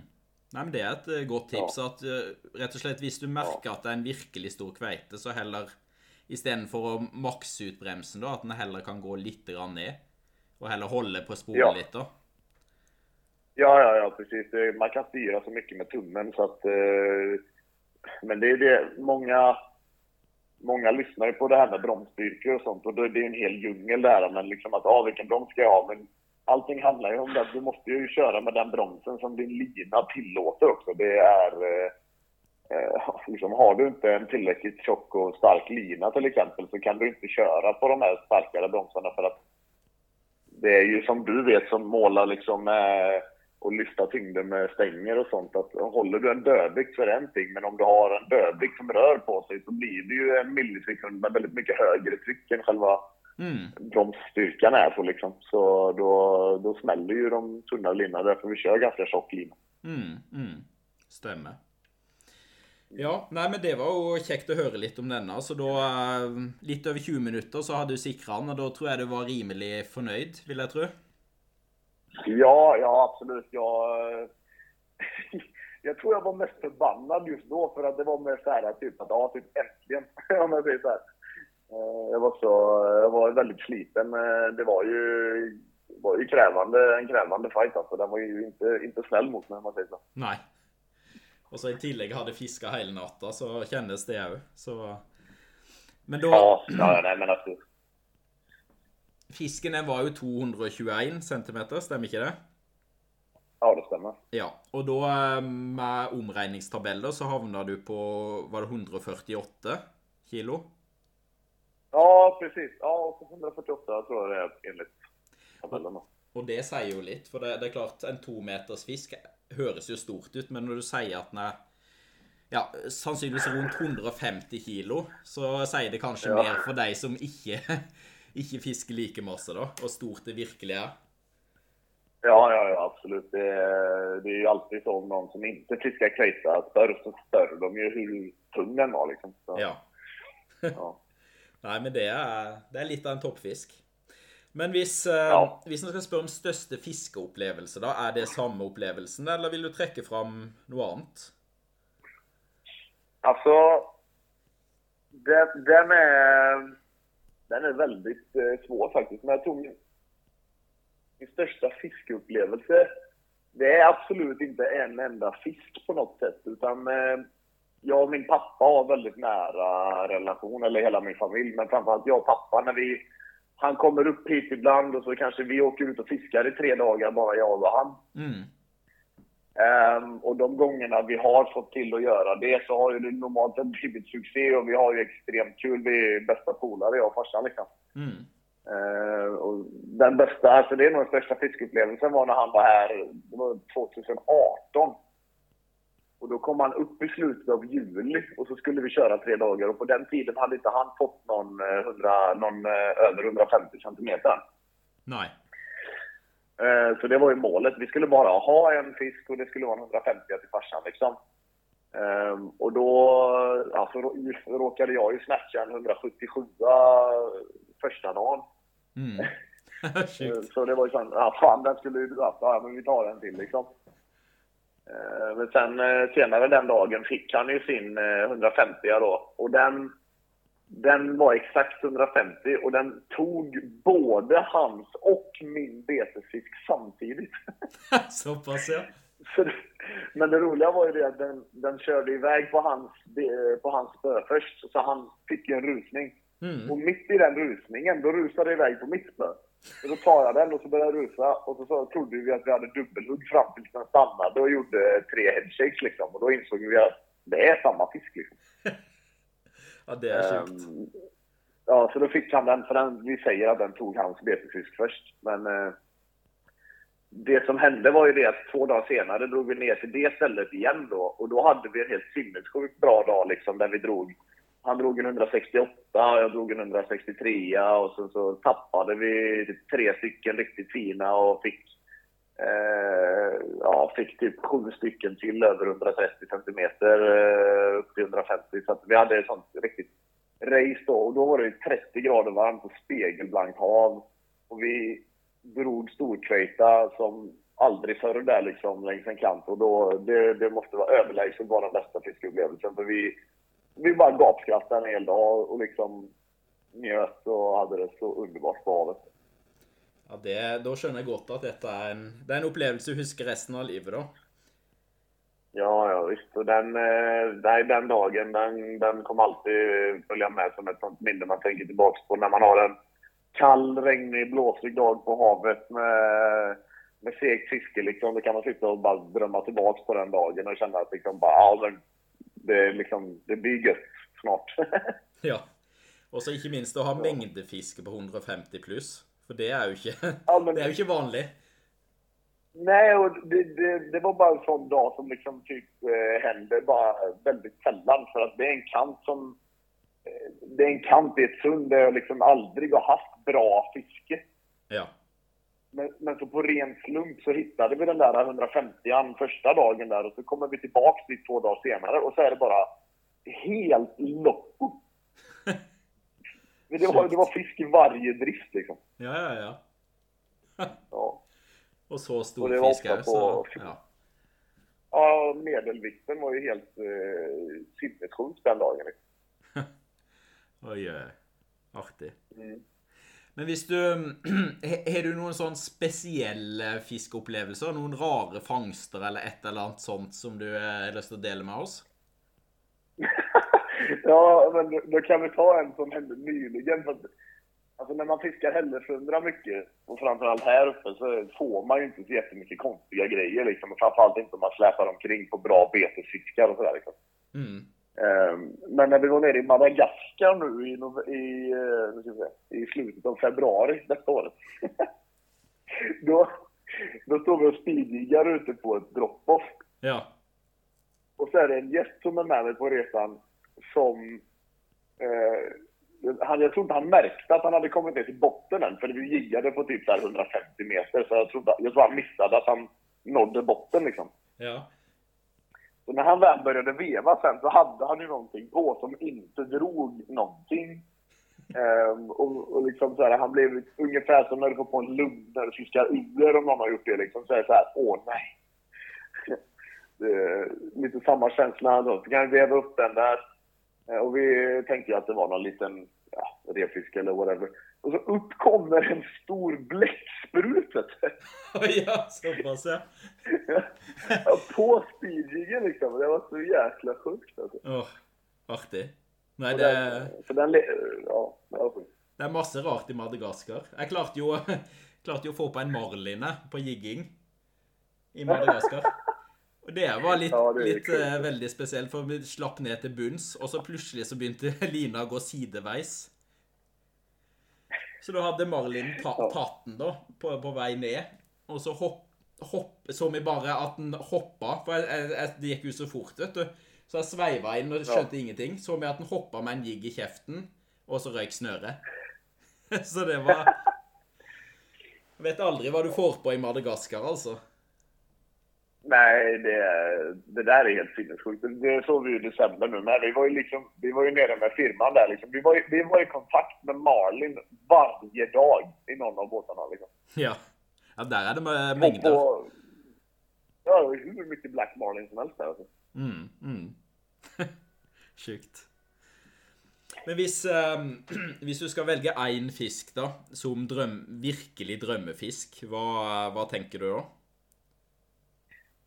Nei, men Det er et eh, godt tips. at eh, rett og slett Hvis du merker at det er en virkelig stor kveite, så heller istedenfor å makse ut bremsen, da, at den heller kan gå litt grann ned. Og heller holde på sporet Ja. litt, da. Ja, ja, ja, precis. Man kan styra så mycket med tummen så att... Eh, men det är det, många... Många lyssnar ju på det här med bromsstyrkor och sånt och då är det en hel djungel där. Men liksom att, ah, vilken broms ska jag ha? Men allting handlar ju om det. att Du måste ju köra med den bromsen som din lina tillåter också. Det är... Eh, eh liksom, har du inte en tillräckligt tjock och stark lina till exempel så kan du inte köra på de här starkare bromsarna för att det är ju som du vet som målar liksom med och lyfta tyngden med stänger och sånt. Att håller du en dödvikt så är det en ting, men om du har en dödvikt som rör på sig så blir det ju en millisekund med väldigt mycket högre tryck än själva Mm. bromsstyrkan är på liksom. Så då, då smäller ju de tunna linorna, därför vi kör ganska tjock lina. Mm, mm. Stemmer. Ja, nei, men det var jo kjekt å høre litt om denne. Så da, eh, litt over 20 minutter, så hadde du sikra den, og da tror jeg du var rimelig fornøyd, vil jeg tro. Ja, ja absolut. Jag, [LAUGHS] jag tror jag var mest förbannad just då för att det var mer så här typ att ja, typ äntligen. [LAUGHS] Om jag säger så här. Eh, Jag var så, jag var väldigt sliten. Eh, Det var ju, var ju krävande, en krävande fight alltså. Den var ju inte, inte snäll mot mig om man säger så. Nei. Og så i tillegg hadde fiska hele natta, så kjennes det òg. Så Men da Ja, ja nej men alltså. Fisken den var jo 221 cm, stemmer ikke det? Ja, det stämmer. Ja. Og da, eh, med omregningstabeller, så havna du på Var det 148 kilo? Ja, precis. Ja, 148 tror jag det är enligt tabellen. då. Og det sier jo litt, for det, det er klart, en tometers fisk høres jo stort ut, men når du sier at den er ja, sannsynligvis rundt 150 kilo, så sier det kanskje Ja. mer for deg som ikke, ikke fisker like masse, da, og stort det virkelig er. Ja, ja, ja absolut. Det, är- det är ju alltid om någon som inte fiskar kajsa större så stör de ju hur tung den var liksom. Så, Ja. ja. [LAUGHS] Nei, men det er, det er litt av en toppfisk. Men hvis, eh, Ja. hvis man skal spørre om største fiskeopplevelse, da, er det samme opplevelsen, eller vil du trekke fram noe annet? Alltså, den, den, är, den är väldigt eh, svår faktiskt. Men jag tror min, min största fiskeupplevelse, det är absolut inte en enda fisk på något sätt, utan eh, jag och min pappa har väldigt nära relation, eller hela min familj, men framförallt jag och pappa när vi han kommer upp hit ibland och så kanske vi åker ut och fiskar i tre dagar, bara jag och han. Mm. Um, och de gångerna vi har fått till att göra det så har ju det normalt blivit succé och vi har ju extremt kul. Vi är bästa polare, jag och farsan liksom. Mm. Uh, och den bästa, alltså det är nog den största fiskeupplevelsen var när han var här, det var 2018. Och då kom han upp i slutet av juli och så skulle vi köra tre dagar och på den tiden hade inte han fått någon, 100, eh, någon eh, över 150 centimeter. Nej. Eh, så det var ju målet. Vi skulle bara ha en fisk och det skulle vara 150 till farsan liksom. Ehm, och då alltså, råkade jag ju snatcha en 177 första dagen. Mm. [LAUGHS] [LAUGHS] så det var ju såhär, ja fan den skulle ju du haft, ja men vi tar en till liksom. Eh, men sen eh, senare den dagen fick han ju sin 150 eh, då. Och den, den var exakt 150 och den tog både hans och min betesfisk samtidigt. [LAUGHS] Så pass ja. Så, men det roliga var ju det att den, den körde iväg på hans, på hans spö först, så han fick ju en rusning. Mm. Och mitt i den rusningen, då rusade det iväg på mitt spö. Och då tar jag den och så börjar jag rusa och så, så trodde vi att vi hade dubbelhugg fram tills den stannade och gjorde tre headshakes liksom. Och då insåg vi att det är samma fisk liksom. [LAUGHS] ja, det är sjukt. Um, ja, så då fick han den, för den, vi säger att den tog hans betesfisk först. Men uh, det som hände var ju det att två dagar senare drog vi ner till det stället igen då. Och då hade vi en helt sinnessjukt bra dag liksom, där vi drog han drog en 168, jag drog en 163 och sen så tappade vi tre stycken riktigt fina och fick, eh, ja, fick typ sju stycken till över 130 cm eh, upp till 150. Så vi hade ett sånt riktigt race då. Och då var det 30 grader varmt och spegelblankt hav. Och vi drog storkröjta som aldrig förr där liksom längs en kant. Och då, det, det måste vara överlägset vara den bästa fiskeupplevelsen. För vi vi bara gapskrattade en hel dag och liksom njöt och hade det så underbart på havet. Ja, det, då känner jag gott att detta är en, det är en upplevelse du huskar resten av livet då. Ja, ja visst. Och den, eh, den dagen, den, den kommer alltid följa med som ett sånt minne man tänker tillbaka på när man har en kall, regnig, blåsig dag på havet med, med segt fiske liksom. Då kan man sitta och bara drömma tillbaka på den dagen och känna att liksom bara, ja men det, liksom, det blir gött snart. [LAUGHS] ja. Och så inte minst att ha ja. mängdfiske på 150 plus. För det är ju inte, ja, men, det är ju inte vanligt. Nej, och det, det, det, var bara en sån dag som liksom typ eh, händer bara väldigt sällan. För att det är en kant som... Eh, det är en kant i ett sund där jag liksom aldrig har haft bra fiske. Ja. Men, men, så på ren slump så hittade vi den där 150 an första dagen där och så kommer vi tillbaks dit två dagar senare och så är det bara helt locko. Det, var, det var fisk i varje drift liksom. Ja, ja, ja. [LAUGHS] ja. Och så stor fiskar. På, så, ja. ja, medelvikten var ju helt eh, sinnessjuk den dagen. Liksom. [LAUGHS] oj, oj. Artig. Mm. Men visst du, [CLEARS THROAT] har du någon sån speciell eh, fiskeupplevelse? Någon rara fångster eller ett eller annat sånt som du har lust att dela med oss? Ja, men då kan vi ta en som hände nyligen. Alltså när man fiskar hälleflundra mycket, och framförallt här uppe, så får man ju inte så jättemycket konstiga grejer liksom. Framförallt inte om man släpar omkring på bra betesfiskar och sådär liksom. Mm. Ehm, men när vi var nere i Madagaskar nu i, i, eh, i slutet av februari detta året. [LAUGHS] då, då står vi och speedjiggar ute på ett drop-off. Ja. Och så är det en gäst som är med mig på resan som... Eh, han, jag tror inte han märkte att han hade kommit ner till botten än, för vi jiggade på typ 150 meter. Så jag tror, jag tror han missade att han nådde botten liksom. Ja. Så när han väl började veva sen så hade han ju någonting på som inte drog någonting. Um, och, och liksom så här, han blev ungefär som när du får på en lugn när du fiskar ur om någon har gjort det. Liksom. Så är det så här, åh nej. [LAUGHS] lite samma känsla då. Så kan vi veva upp den där. Uh, och vi tänkte ju att det var någon liten ja, refisk eller whatever. Och så upp kommer en stor bläckspruta. [LAUGHS] ja, så pass ja. [LAUGHS] ja, på speedjiggen liksom. Det var så jäkla sjukt alltså. Åh, artig. Nei, Och det, den, så den, ja, det var sjukt. det er masse rart i Madagaskar. Jeg klarte jo, [LAUGHS] klarte jo å få på en marline på jigging i Madagaskar. Og det var litt, Ja, det litt kult. eh, veldig spesielt, for vi slapp ned til bunns, og så plutselig så begynte [LAUGHS] lina å gå sideveis. Så da hadde Marlin ta, tatt den da, på, på vei ned, og så hopp, hopp, så vi bare at den hoppa, for jeg, jeg, jeg, det gikk jo så fort, vet du. Så jeg sveiva inn og skjønte ingenting. Så vi at den hoppa med en jigg i kjeften, og så røyk snøret. [LAUGHS] så det var Vet aldri hva du får på i Madagaskar, altså. Nej, det, det där är helt sinnessjukt. Det- såg vi ju i december nu. Men vi var ju, liksom, vi var ju nere med firman där. Liksom. Vi, var ju, vi var i kontakt med Marlin varje dag i någon av båtarna. Liksom. Ja. ja der er det med Och mengder. på, ja, det var hur mycket Black Marlin som helst där. Alltså. Mm, mm. [LAUGHS] Sjukt. Men hvis, eh, [CLEARS THROAT] hvis du skal velge én fisk da, som drøm, virkelig drømmefisk, hva, hva tenker du da?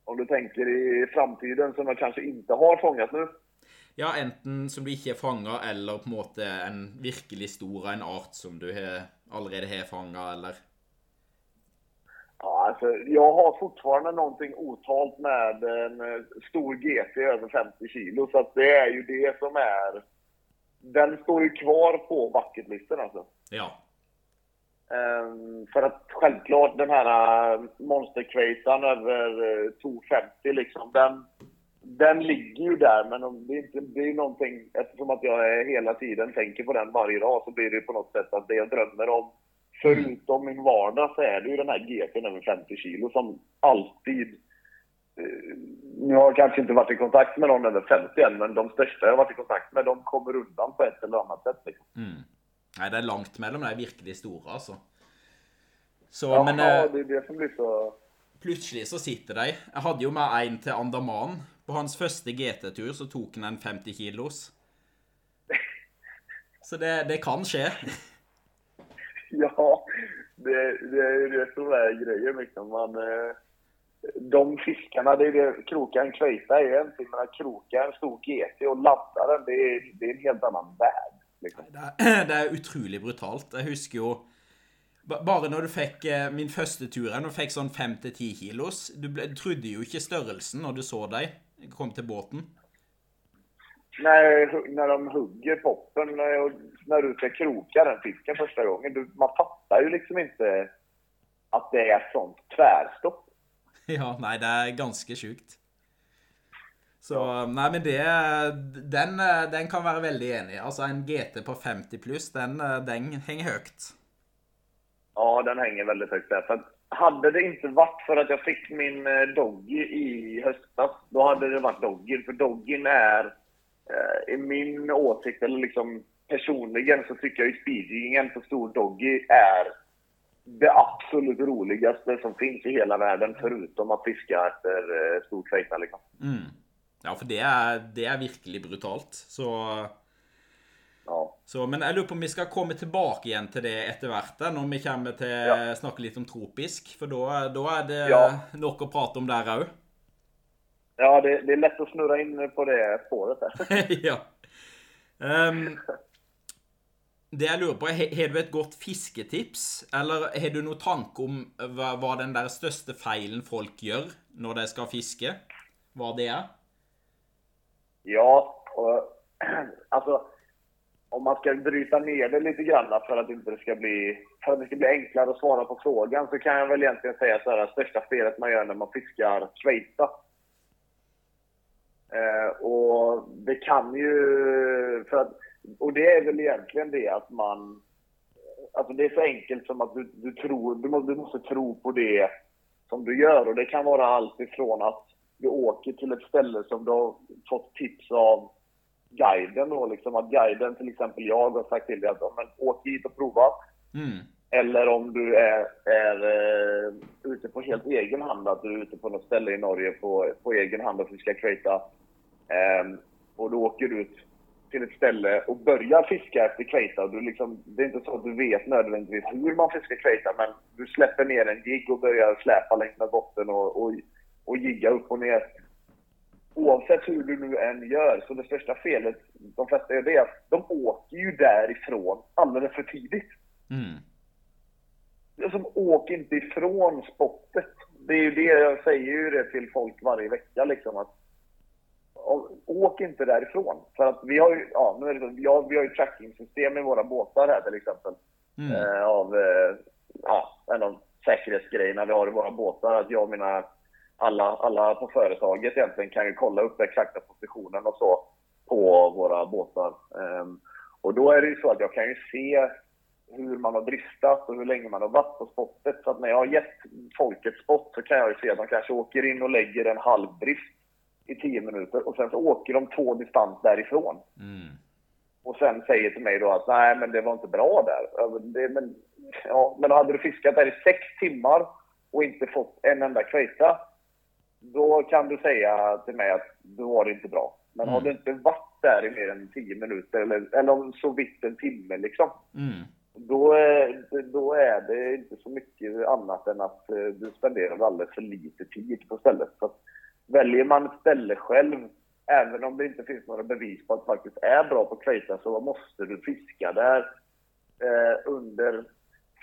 Om du tänker i framtiden som jag kanske inte har fångat nu. Ja, enten som du ikke har fanga, eller på en måte en virkelig stor en art som du har, allerede har fanga, eller Ja, alltså, jag har fortfarande någonting otalt med en eh, stor GT över 50 kilo. Så att det är ju det som är... Den står ju kvar på bucketlisten alltså. Ja. Ehm, för att självklart den här äh, monsterkvejtan över äh, 250 liksom, den, den ligger ju där. Men om det, är inte, det är ju någonting, eftersom att jag hela tiden tänker på den varje dag så blir det ju på något sätt att det jag drömmer om, förutom min vardag, så är det ju den här GT'n över 50 kilo som alltid eh, nu har jag kanske inte varit i kontakt med någon över 50 än, men de största jag har varit i kontakt med, de kommer undan på ett eller annat sätt. Liksom. Mm. Nei, det er langt mellom de virkelig store, altså. Så, Ja, men ja, eh, det är det som blir så... plutselig så sitter de. Jeg hadde jo med en til Andaman. På hans første GT-tur så tok han en 50 kilos. [LAUGHS] Så det, det kan skje. Ja, det, det är ju det som är grejen liksom. Man, eh, de fiskarna, det är det krokaren kvejta är en till, men att kroka en stor GT och ladda den, det är, det är en helt annan värld. Liksom. Det er, [CLEARS THROAT] det er utrolig brutalt. Jeg husker jo ba- Bare når du fikk eh, min første tur her, når du fikk sånn 5-10 kilos Du, ble, du trodde jo ikke størrelsen når du så dem kom til båten. När, när de hugger poppen eh, och när du ska kroka den fisken första gången, du, man fattar ju liksom inte att det är sånt tvärstopp. [LAUGHS] Ja, nei, det er ganske sjukt. Så Nei, men det den, eh, den kan være veldig enig. Altså, en GT på 50 pluss, den, eh, den henger høyt. Ja, den hänger väldigt högt där. För hade det inte varit för att jag fick min eh, Doggy i höstas, då hade det varit Doggyn. För Doggyn är, i min åsikt, eller liksom personligen, så tycker jag ju speedjiggingen på stor Doggy är det absolut roligaste som finns i hela världen, förutom att fiska efter eh, stor kveita liksom. Mm. Ja, for det er, det er virkelig brutalt. Så Ja. Så, men jeg lurer på om vi skal komme tilbake igjen til det etter hvert, da, når vi kommer til Ja. snakke litt om tropisk. For da, da er det Ja. nok å prate om der òg. Ja, det, det är lätt att snurra in på det spåret där. [LAUGHS] ja. Ehm, det jeg lurer på, er, har du et godt fisketips? Eller har du noen tanke om hva, hva den der største feilen folk gjør når de skal fiske? Hva det er? Ja, och, [CLEARS THROAT] alltså om man ska bryta ner det lite grann för att inte det ska bli för att det ska bli enklare att svara på frågan så kan jag väl egentligen säga så här, största felet man gör när man fiskar schweiza. Eh, och det kan ju, för att, och det är väl egentligen det att man, alltså det är så enkelt som att du, du tror, du måste, du måste tro på det som du gör och det kan vara allt ifrån att du åker till ett ställe som du har fått tips av guiden då, liksom att guiden, till exempel jag, har sagt till dig att men, åk hit och prova. Mm. Eller om du är, är eh, ute på helt egen hand, att du är ute på något ställe i Norge på, på egen hand och fiskar krejta. Ehm, och då åker du ut till ett ställe och börjar fiska efter kveita. Du liksom, det är inte så att du vet nödvändigtvis hur man fiskar kveita, men du släpper ner en jigg och börjar släpa längs med botten och, och, och jigga upp och ner. Oavsett hur du nu än gör, så det största felet de flesta gör det är att de åker ju därifrån alldeles för tidigt. Mm. Som åk inte ifrån spottet. Det är ju det, jag säger ju det till folk varje vecka liksom att åk inte därifrån. För att vi har ju, ja, nu är det har, vi har ju tracking-system i våra båtar här till exempel. Mm. Eh, av, eh, ja, en av säkerhetsgrejerna vi har i våra båtar. Att jag och mina, alla, alla på företaget egentligen kan ju kolla upp exakta positionen och så på våra båtar. Eh, och då är det ju så att jag kan ju se hur man har dristat och hur länge man har varit på spottet. Så att när jag har gett folk ett spot så kan jag ju se att de kanske åker in och lägger en halv drift i tio minuter och sen så åker de två distans därifrån. Mm. Och sen säger till mig då att nej men det var inte bra där. Det, men, ja, men hade du fiskat där i sex timmar och inte fått en enda kveita. Då kan du säga till mig att då var det inte bra. Men Mm. har du inte varit där i mer än tio minuter eller, eller om så vitt en timme liksom. Mm. Då är, då är det inte så mycket annat än att eh, du spenderar alldeles för lite tid på stället. Så att väljer man ett ställe själv, även om det inte finns några bevis på att det faktiskt är bra på kveita, så måste du fiska där eh, under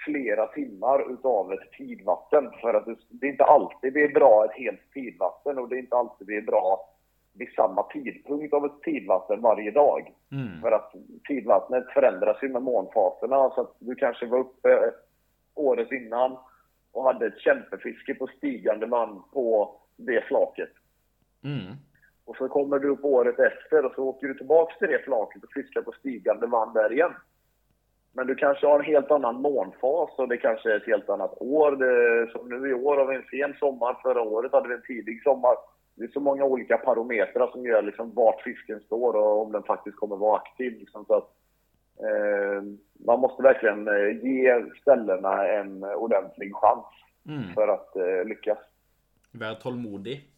flera timmar utav ett tidvatten. För att det, inte alltid det är bra ett helt tidvatten och det är inte alltid det är bra vid samma tidpunkt av ett tidvatten varje dag. Mm. För att tidvattnet förändras ju med månfaserna. Så att du kanske var uppe året innan och hade ett kämpefiske på stigande man på det flaket. Mm. Och så kommer du upp året efter och så åker du tillbaks till det flaket och fiskar på stigande man där igen. Men du kanske har en helt annan månfas och det kanske är ett helt annat år. Det, som nu i år har vi en sen sommar, förra året hade vi en tidig sommar. Det är så många olika parametrar som gör liksom vart fisken står och om den faktiskt kommer vara aktiv. Liksom, så att, eh, man måste verkligen eh, ge ställena en ordentlig chans Mm. för att eh, lyckas. Vär tålmodig.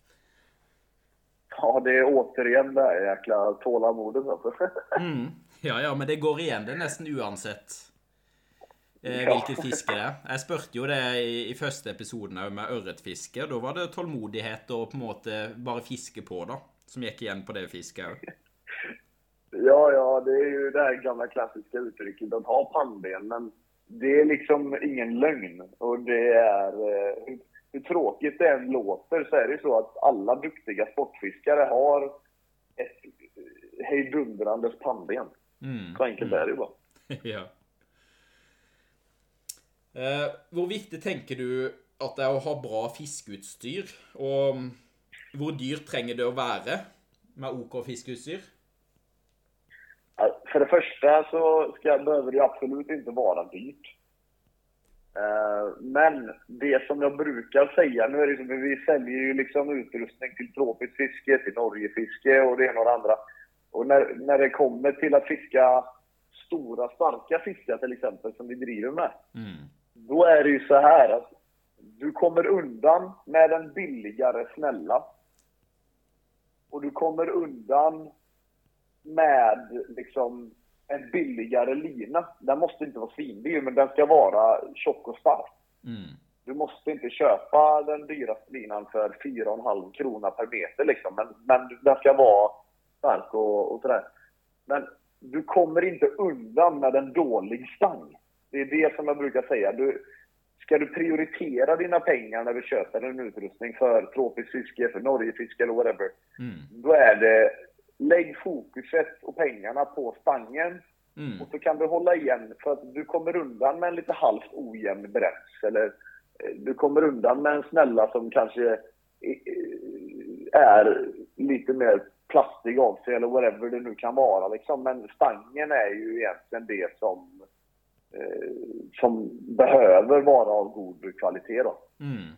Ja, det är återigen det här jäkla tålamodet. Alltså. Mm. Ja, ja, men det går igjen det nesten uansett eh, Ja. hvilket fiske det er. Jeg spurte jo det i, i første episoden òg med ørretfiske. Da var det tålmodighet og på en måte bare fiske på, da. Som gikk igjen på det fisket òg. [LAUGHS] Ja, ja, det är ju det här gamla klassiska uttrycket att ha pannben. Men det är liksom ingen lögn. Och det är... eh, Hur, hur tråkigt det än låter så är det ju så att alla duktiga sportfiskare har ett eh, hejdundrandes pannben. Mm. Så enkelt är det ju bara. [LAUGHS] ja. Eh, hvor viktig tenker du at det er å ha bra fiskeutstyr? Og mm, hvor dyrt trenger det å være med OK fiskeutstyr? För det första så ska, behöver det absolut inte vara dyrt. Eh, Men det som jag brukar säga, nu är det som, vi säljer ju liksom utrustning till tropiskt fiske, till Norgefiske och det ena och det andra. Och när, när det kommer till att fiska stora starka fiskar till exempel, som vi driver med, Mm. då är det ju så här att du kommer undan med den billigare snälla. Och du kommer undan med liksom en billigare lina. Den måste inte vara svindyr, men den ska vara tjock och stark. Mm. Du måste inte köpa den dyraste linan för 4,5 krona per meter liksom. Men, men den ska vara stark och, och sådär. Men du kommer inte undan med en dålig stang. Det är det som jag brukar säga. Du, ska du prioritera dina pengar när du köper en utrustning för tropiskt fiske, för Norgefiske eller whatever. Mm. Då är det, lägg fokuset och pengarna på stangen Mm. och så kan du hålla igen för att du kommer undan med en lite halvt ojämn bräns. Eller eh, du kommer undan med en snälla som kanske eh, är lite mer plastig av sig eller whatever det nu kan vara. Liksom. Men stangen är ju egentligen det som, eh, som behöver vara av god kvalitet. Då. Mm.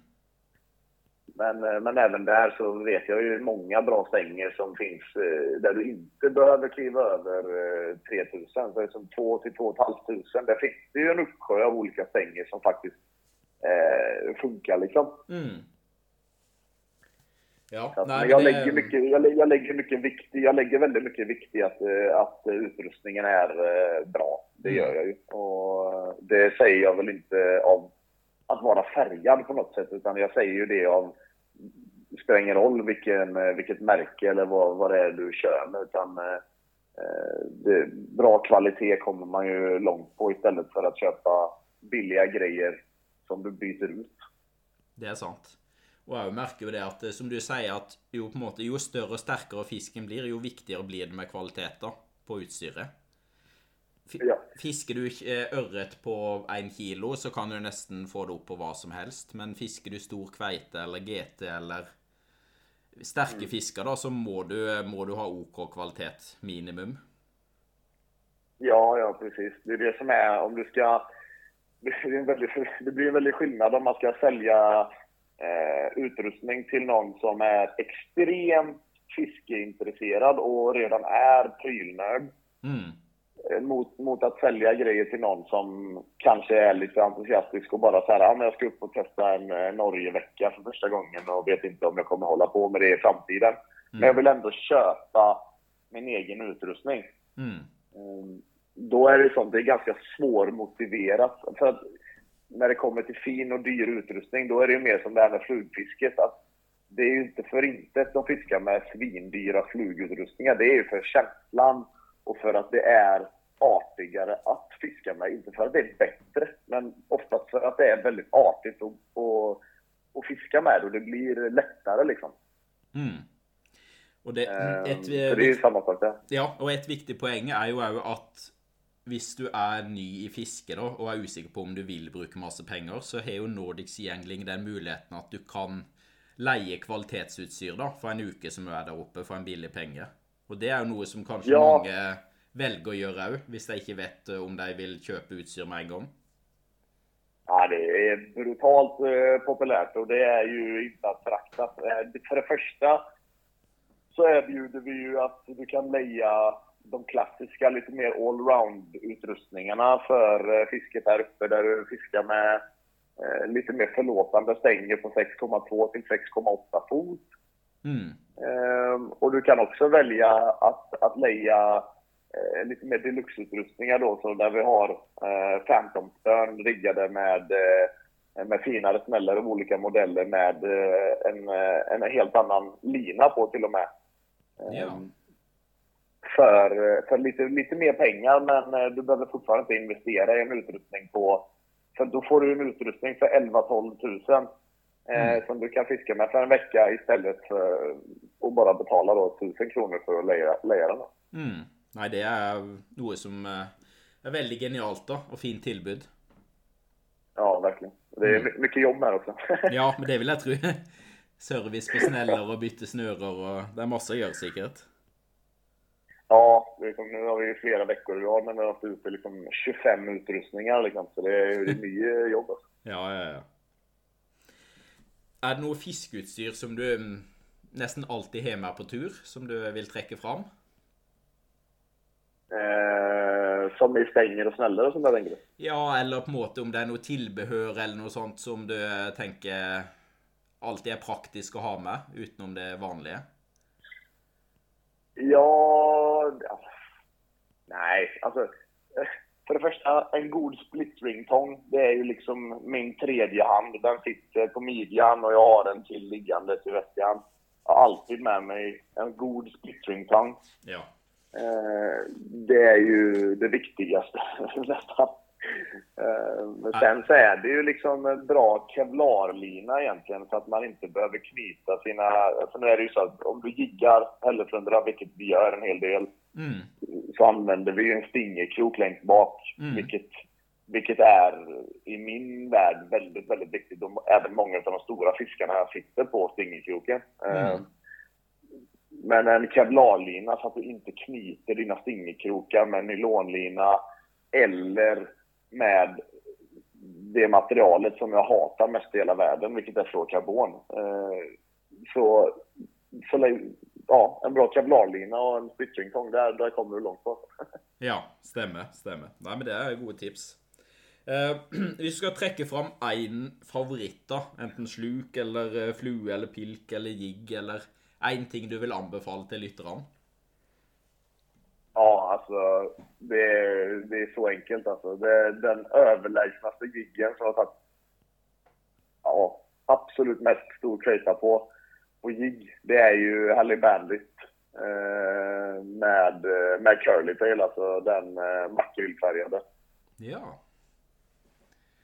Men, eh, men även där så vet jag ju många bra stänger som finns eh, där du inte behöver kliva över eh, 3000. Så det är som 2 till 2 500. Där finns det ju en uppsjö av olika stänger som faktiskt eh, funkar liksom. Mm. Ja, Så att, nej, men jag, det- lägger mycket, jag, lägger, jag, lägger mycket vikt, jag lägger väldigt mycket vikt i att, eh, att utrustningen är eh, bra. Det Mm. gör jag ju. Och eh, det säger jag väl inte av att vara färgad på något sätt, utan jag säger ju det av det spelar ingen roll vilken, vilket märke eller vad, vad det är du kör med, utan eh, det, bra kvalitet kommer man ju långt på istället för att köpa billiga grejer som du byter ut. Det er sant. Og jeg merker jo det at, eh, som du sier, at jo, på en måte, jo større og sterkere fisken blir, jo viktigere blir det med kvaliteter på utstyret. Fi- Ja. Fisker du eh, ørret på én kilo, så kan du nesten få det opp på hva som helst. Men fisker du stor kveite eller GT eller sterke fisker, da, så må du, må du ha OK kvalitet, minimum. Ja, ja precis. Det är det som är, om du ska... [LAUGHS] Det, är en väldigt, det blir en väldig skillnad om man ska sälja eh, utrustning till någon som är extremt fiskeintresserad och redan är prylnörd. Mm. eh, Mot, mot att sälja grejer till någon som kanske är lite entusiastisk och bara så här, men jag ska upp och testa en eh, Norgevecka för första gången och vet inte om jag kommer hålla på med det i framtiden. Men jag vill ändå köpa min egen utrustning. Mm. Mm, Då är det sånt, det är ganska svårmotiverat. För att när det kommer till fin och dyr utrustning, då är det ju mer som det här med flugfisket. Att det är ju inte för inte de fiskar med svindyra flugutrustningar. Det är ju för känslan och för att det är artigare att fiska med. Inte för att det är bättre, men oftast för att det är väldigt artigt att, att, att fiska med och det blir lättare liksom. Mm. Og det, Ehm, et, så det är ju samma sak där. Ja, og et viktig poeng er jo òg at hvis du er ny i fiske da, og er usikker på om du vil bruke masse penger, så har jo Nordic Sea Angling den muligheten at du kan leie kvalitetsutstyr da, for en uke som du er der oppe, for en billig penge. Og det er jo noe som kanskje Ja. mange velger å gjøre òg, hvis de ikke vet eh, om de vil kjøpe utstyr med en gang. Ja, det är brutalt eh, populärt och det är ju inte att förakta. Eh, för det första så erbjuder vi ju att du kan leja de klassiska, lite mer allround-utrustningarna för eh, fisket här uppe där du fiskar med eh, lite mer förlåtande stänger på 6,2 till 6,8 fot. Mm. Ehm, och du kan också välja att, att leja eh, lite mer deluxeutrustningar då, så där vi har eh, Phantom-spön riggade med, eh, med finare smällare av olika modeller med eh, en, eh, en helt annan lina på till och med. Ehm, Ja. För, eh, för lite, lite mer pengar, men eh, du behöver fortfarande inte investera i en utrustning på... För då får du en utrustning för 11-12 tusen eh, som du kan fiska med för en vecka istället för att bara betala då 1000 kronor för att leja, leja den. då. Mm. Nei, det er noe som eh, er veldig genialt, da, og fint tilbud. Ja, verkligen. Det är my- mycket jobb med också. [LAUGHS] Ja, men det vil jeg tro. [LAUGHS] Service på sneller og bytte snører og Det er masse å gjøre, sikkert. Ja, det är som, nu har vi ju flera veckor i år, men vi har haft ute liksom 25 utrustningar liksom, så det är, det är mycket jobb. Alltså. Ja, ja, ja. Er det noe fiskeutstyr som du mm, nesten alltid har med på tur, som du vil trekke fram? Eh, som i stänger och snällare där tänker du? Ja, eller på en måte om det er noe tilbehør eller noe sånt som du eh, tenker alltid er praktisk å ha med, utenom det vanlige? Ja, ja. Nej, alltså. eh, För det första, en god splittringtång, det är ju liksom min tredje hand. Den sitter på midjan och jag har den till liggandes i väskan. Jag har alltid med mig en god splittringtång. Ja. Eh, det är ju det viktigaste [LAUGHS] nästan. Eh, men sen så är det ju liksom en bra kevlarlina egentligen så att man inte behöver knyta sina... För nu är det ju så att om du jiggar hälleflundra, vilket vi gör en hel del, Mm. så använder vi ju en stingerkrok längst bak. Mm. Vilket, vilket är i min värld väldigt, väldigt viktigt. De, även många av de stora fiskarna sitter på stingerkroken. Eh, Mm. Men en kevlarlina så att du inte knyter dina stingerkrokar med nylonlina eller med det materialet som jag hatar mest i hela världen, vilket är fluorkarbon. Eh, Så, så ja, en bra kevlarlina och en splittringtång, där, där kommer du långt på. [LAUGHS] Ja, stämmer, stämmer. Nej, men Det är gode tips. Eh, hvis du trekke fram en favoritt, da, enten sluk eller eh, flue eller pilk eller jigg, eller en ting du vil anbefale til lytterne? Ja, alltså det, är- det är så enkelt alltså. Det är den överlägsnaste giggen som jag har tagit ja, absolut mest stor krita på, på jigg. Det är ju Halle Bandit eh, med, med Curlytail, alltså den eh, makrillfärgade. Ja.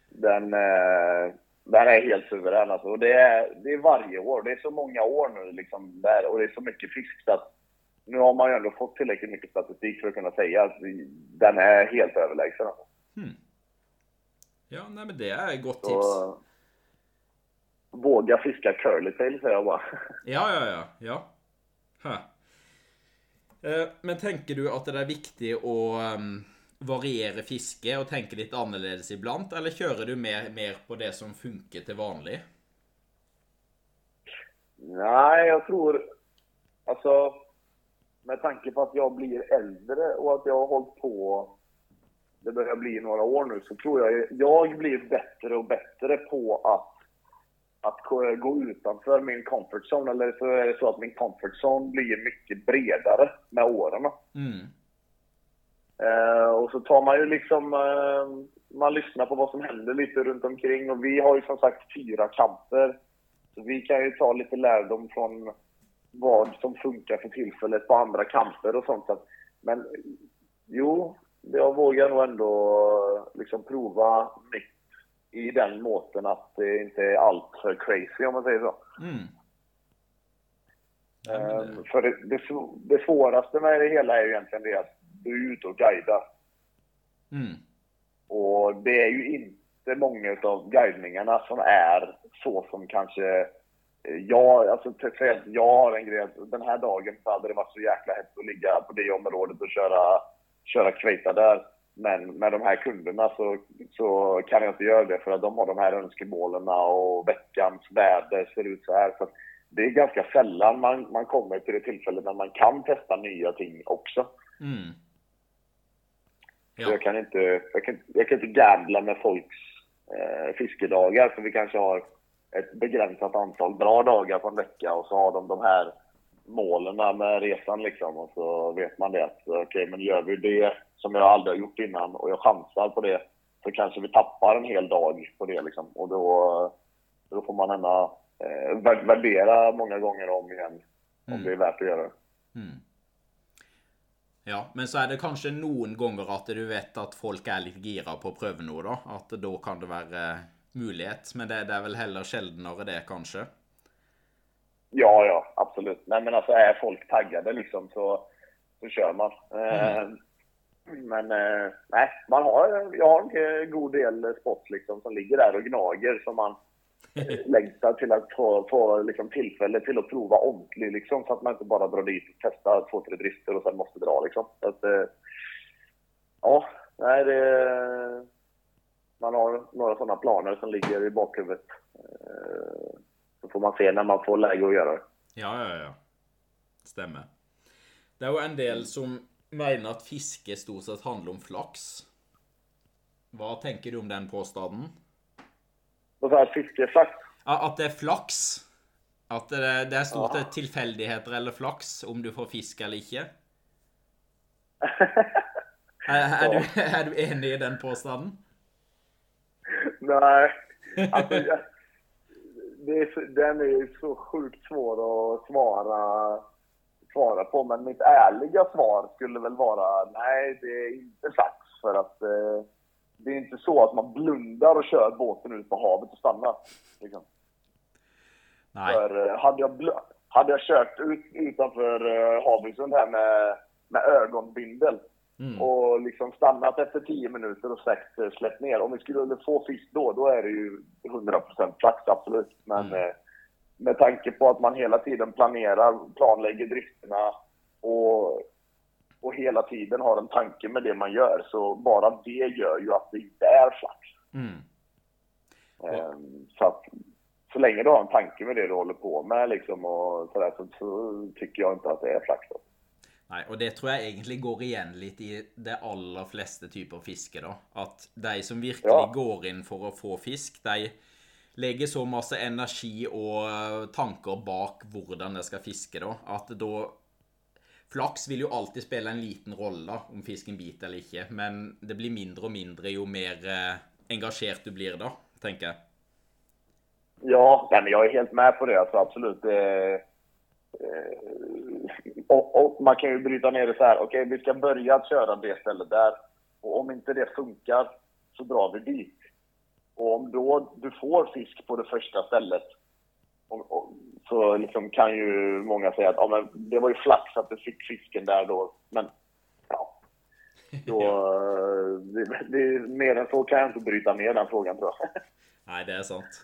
Den, eh, den är helt suverän alltså. Och det är, det är varje år. Det är så många år nu liksom där och det är så mycket fisk så att nu har man ju ändå fått tillräckligt mycket statistik för att kunna säga att den är helt överlägsen. Alltså. Ja, nej, men det er et godt tips. Så, våga fiska curlytail säger jag bara. [LAUGHS] Ja, ja, ja. ja. Eh, Men tenker du at det er viktig å em, variere fisket og tenke litt annerledes iblant, eller kjører du mer, mer på det som funker til vanlig? Nej, jag tror... Alltså, med tanke på att jag blir äldre och att jag har hållit på... Det börjar bli några år nu, så tror jag jag blir bättre och bättre på att, att gå utanför min comfort zone. Eller så är det så att min comfort zone blir mycket bredare med åren. Mm. Eh, och så tar man ju liksom, eh, man lyssnar på vad som händer lite runt omkring och vi har ju som sagt fyra kamper. Så vi kan ju ta lite lärdom från vad som funkar för tillfället på andra kamper och sånt. Men jo, jag vågar nog ändå liksom prova nytt i den måten att det inte är allt för crazy om man säger så. Mm. Det, för det, det, det svåraste med det hela är ju egentligen det att du är ute och guidar. mm. Och det är ju inte många av guidningarna som är så som kanske jag, alltså exempel, jag har en grej den här dagen så hade det varit så jäkla hett att ligga på det området och köra, köra kveita där. Men med de här kunderna så, så kan jag inte göra det för att de har de här önskemålen och veckans väder ser ut så här. Så det är ganska sällan man, man kommer till det tillfället när man kan testa nya ting också. Mm. Så Ja. jag kan inte, jag kan, jag kan inte gambla med folks eh, fiskedagar för vi kanske har ett begränsat antal bra dagar på en vecka och så har de de här målen med resan liksom och så vet man det att okej men gör vi det som jag aldrig har gjort innan och jag chansar på det så kanske vi tappar en hel dag på det liksom och då, då får man ändå eh, vär- värdera många gånger om igen om Mm. det är värt att göra. Mm. Ja, men så er det kanskje noen ganger at du vet at folk er litt gira på å prøve noe, da. At da kan det være eh, mulighet. Men det, det er vel heller sjeldnere det, kanskje. Ja, ja, absolut. Nej, men alltså är folk taggade liksom så, så kör man. Eh, Men eh, nej, man har, jag har en eh, god del spots liksom som ligger där och gnager som man [LAUGHS] längtar till att få, få liksom, tillfälle till att prova ordentligt liksom så att man inte bara drar dit och testar två, tre drifter och sen måste dra liksom. Så att, eh, ja, nej det... Man har några sådana planer som ligger i bakhuvudet. Eh, Så får man se när man får läge att göra det. Ja, ja, ja. Stemmer. Det er jo en del som mener at fiske stort sett handler om flaks. Hva tenker du om den påstanden? Och så här fiskeflax. Ja, At det er flaks? At det, det er stort Ja. sett tilfeldigheter eller flaks om du får fisk eller ikke? Er, er, du, [LAUGHS] er du enig i den påstanden? Nej, [LAUGHS] alltså, det är, den är så sjukt svår att svara, svara på. Men mitt ärliga svar skulle väl vara nej, det är inte flax. För att eh, det är inte så att man blundar och kör båten ut på havet och stannar. Liksom. Nei. För eh, hade jag, hade jag kört ut utanför uh, Havörsund här med, med ögonbindel Mm. och liksom stannat efter 10 minuter och släppt, eh, släppt ner. Om vi skulle få fisk då, då är det ju 100% flax, absolut. Men Mm. eh, med tanke på att man hela tiden planerar, planlägger drifterna och, och hela tiden har en tanke med det man gör, så bara det gör ju att det inte är flax. Mm. Ehm, Så att så länge du har en tanke med det du håller på med liksom och sådär, så, så tycker jag inte att det är flax. Då. Nei, og det tror jeg egentlig går igjen litt i de aller fleste typer fiske, da. At de som virkelig Ja. går inn for å få fisk, de legger så masse energi og eh, tanker bak hvordan de skal fiske, da, at da Flaks vil jo alltid spille en liten rolle, da, om fisken biter eller ikke, men det blir mindre og mindre jo mer eh, engasjert du blir da, tenker jeg. Ja, men jag är helt med på det. Alltså, absolut. Eh, och, och man kan ju bryta ner det så här. Okej, vi ska börja att köra det stället där. Och om inte det funkar så drar vi dit. Och om då du får fisk på det första stället och, och, så liksom kan ju många säga att ja, men det var ju flax att du fick fisken där då. Men ja, [LAUGHS] då, det, det, mer än så kan jag inte bryta ner den frågan tror jag. Nei, det er sant.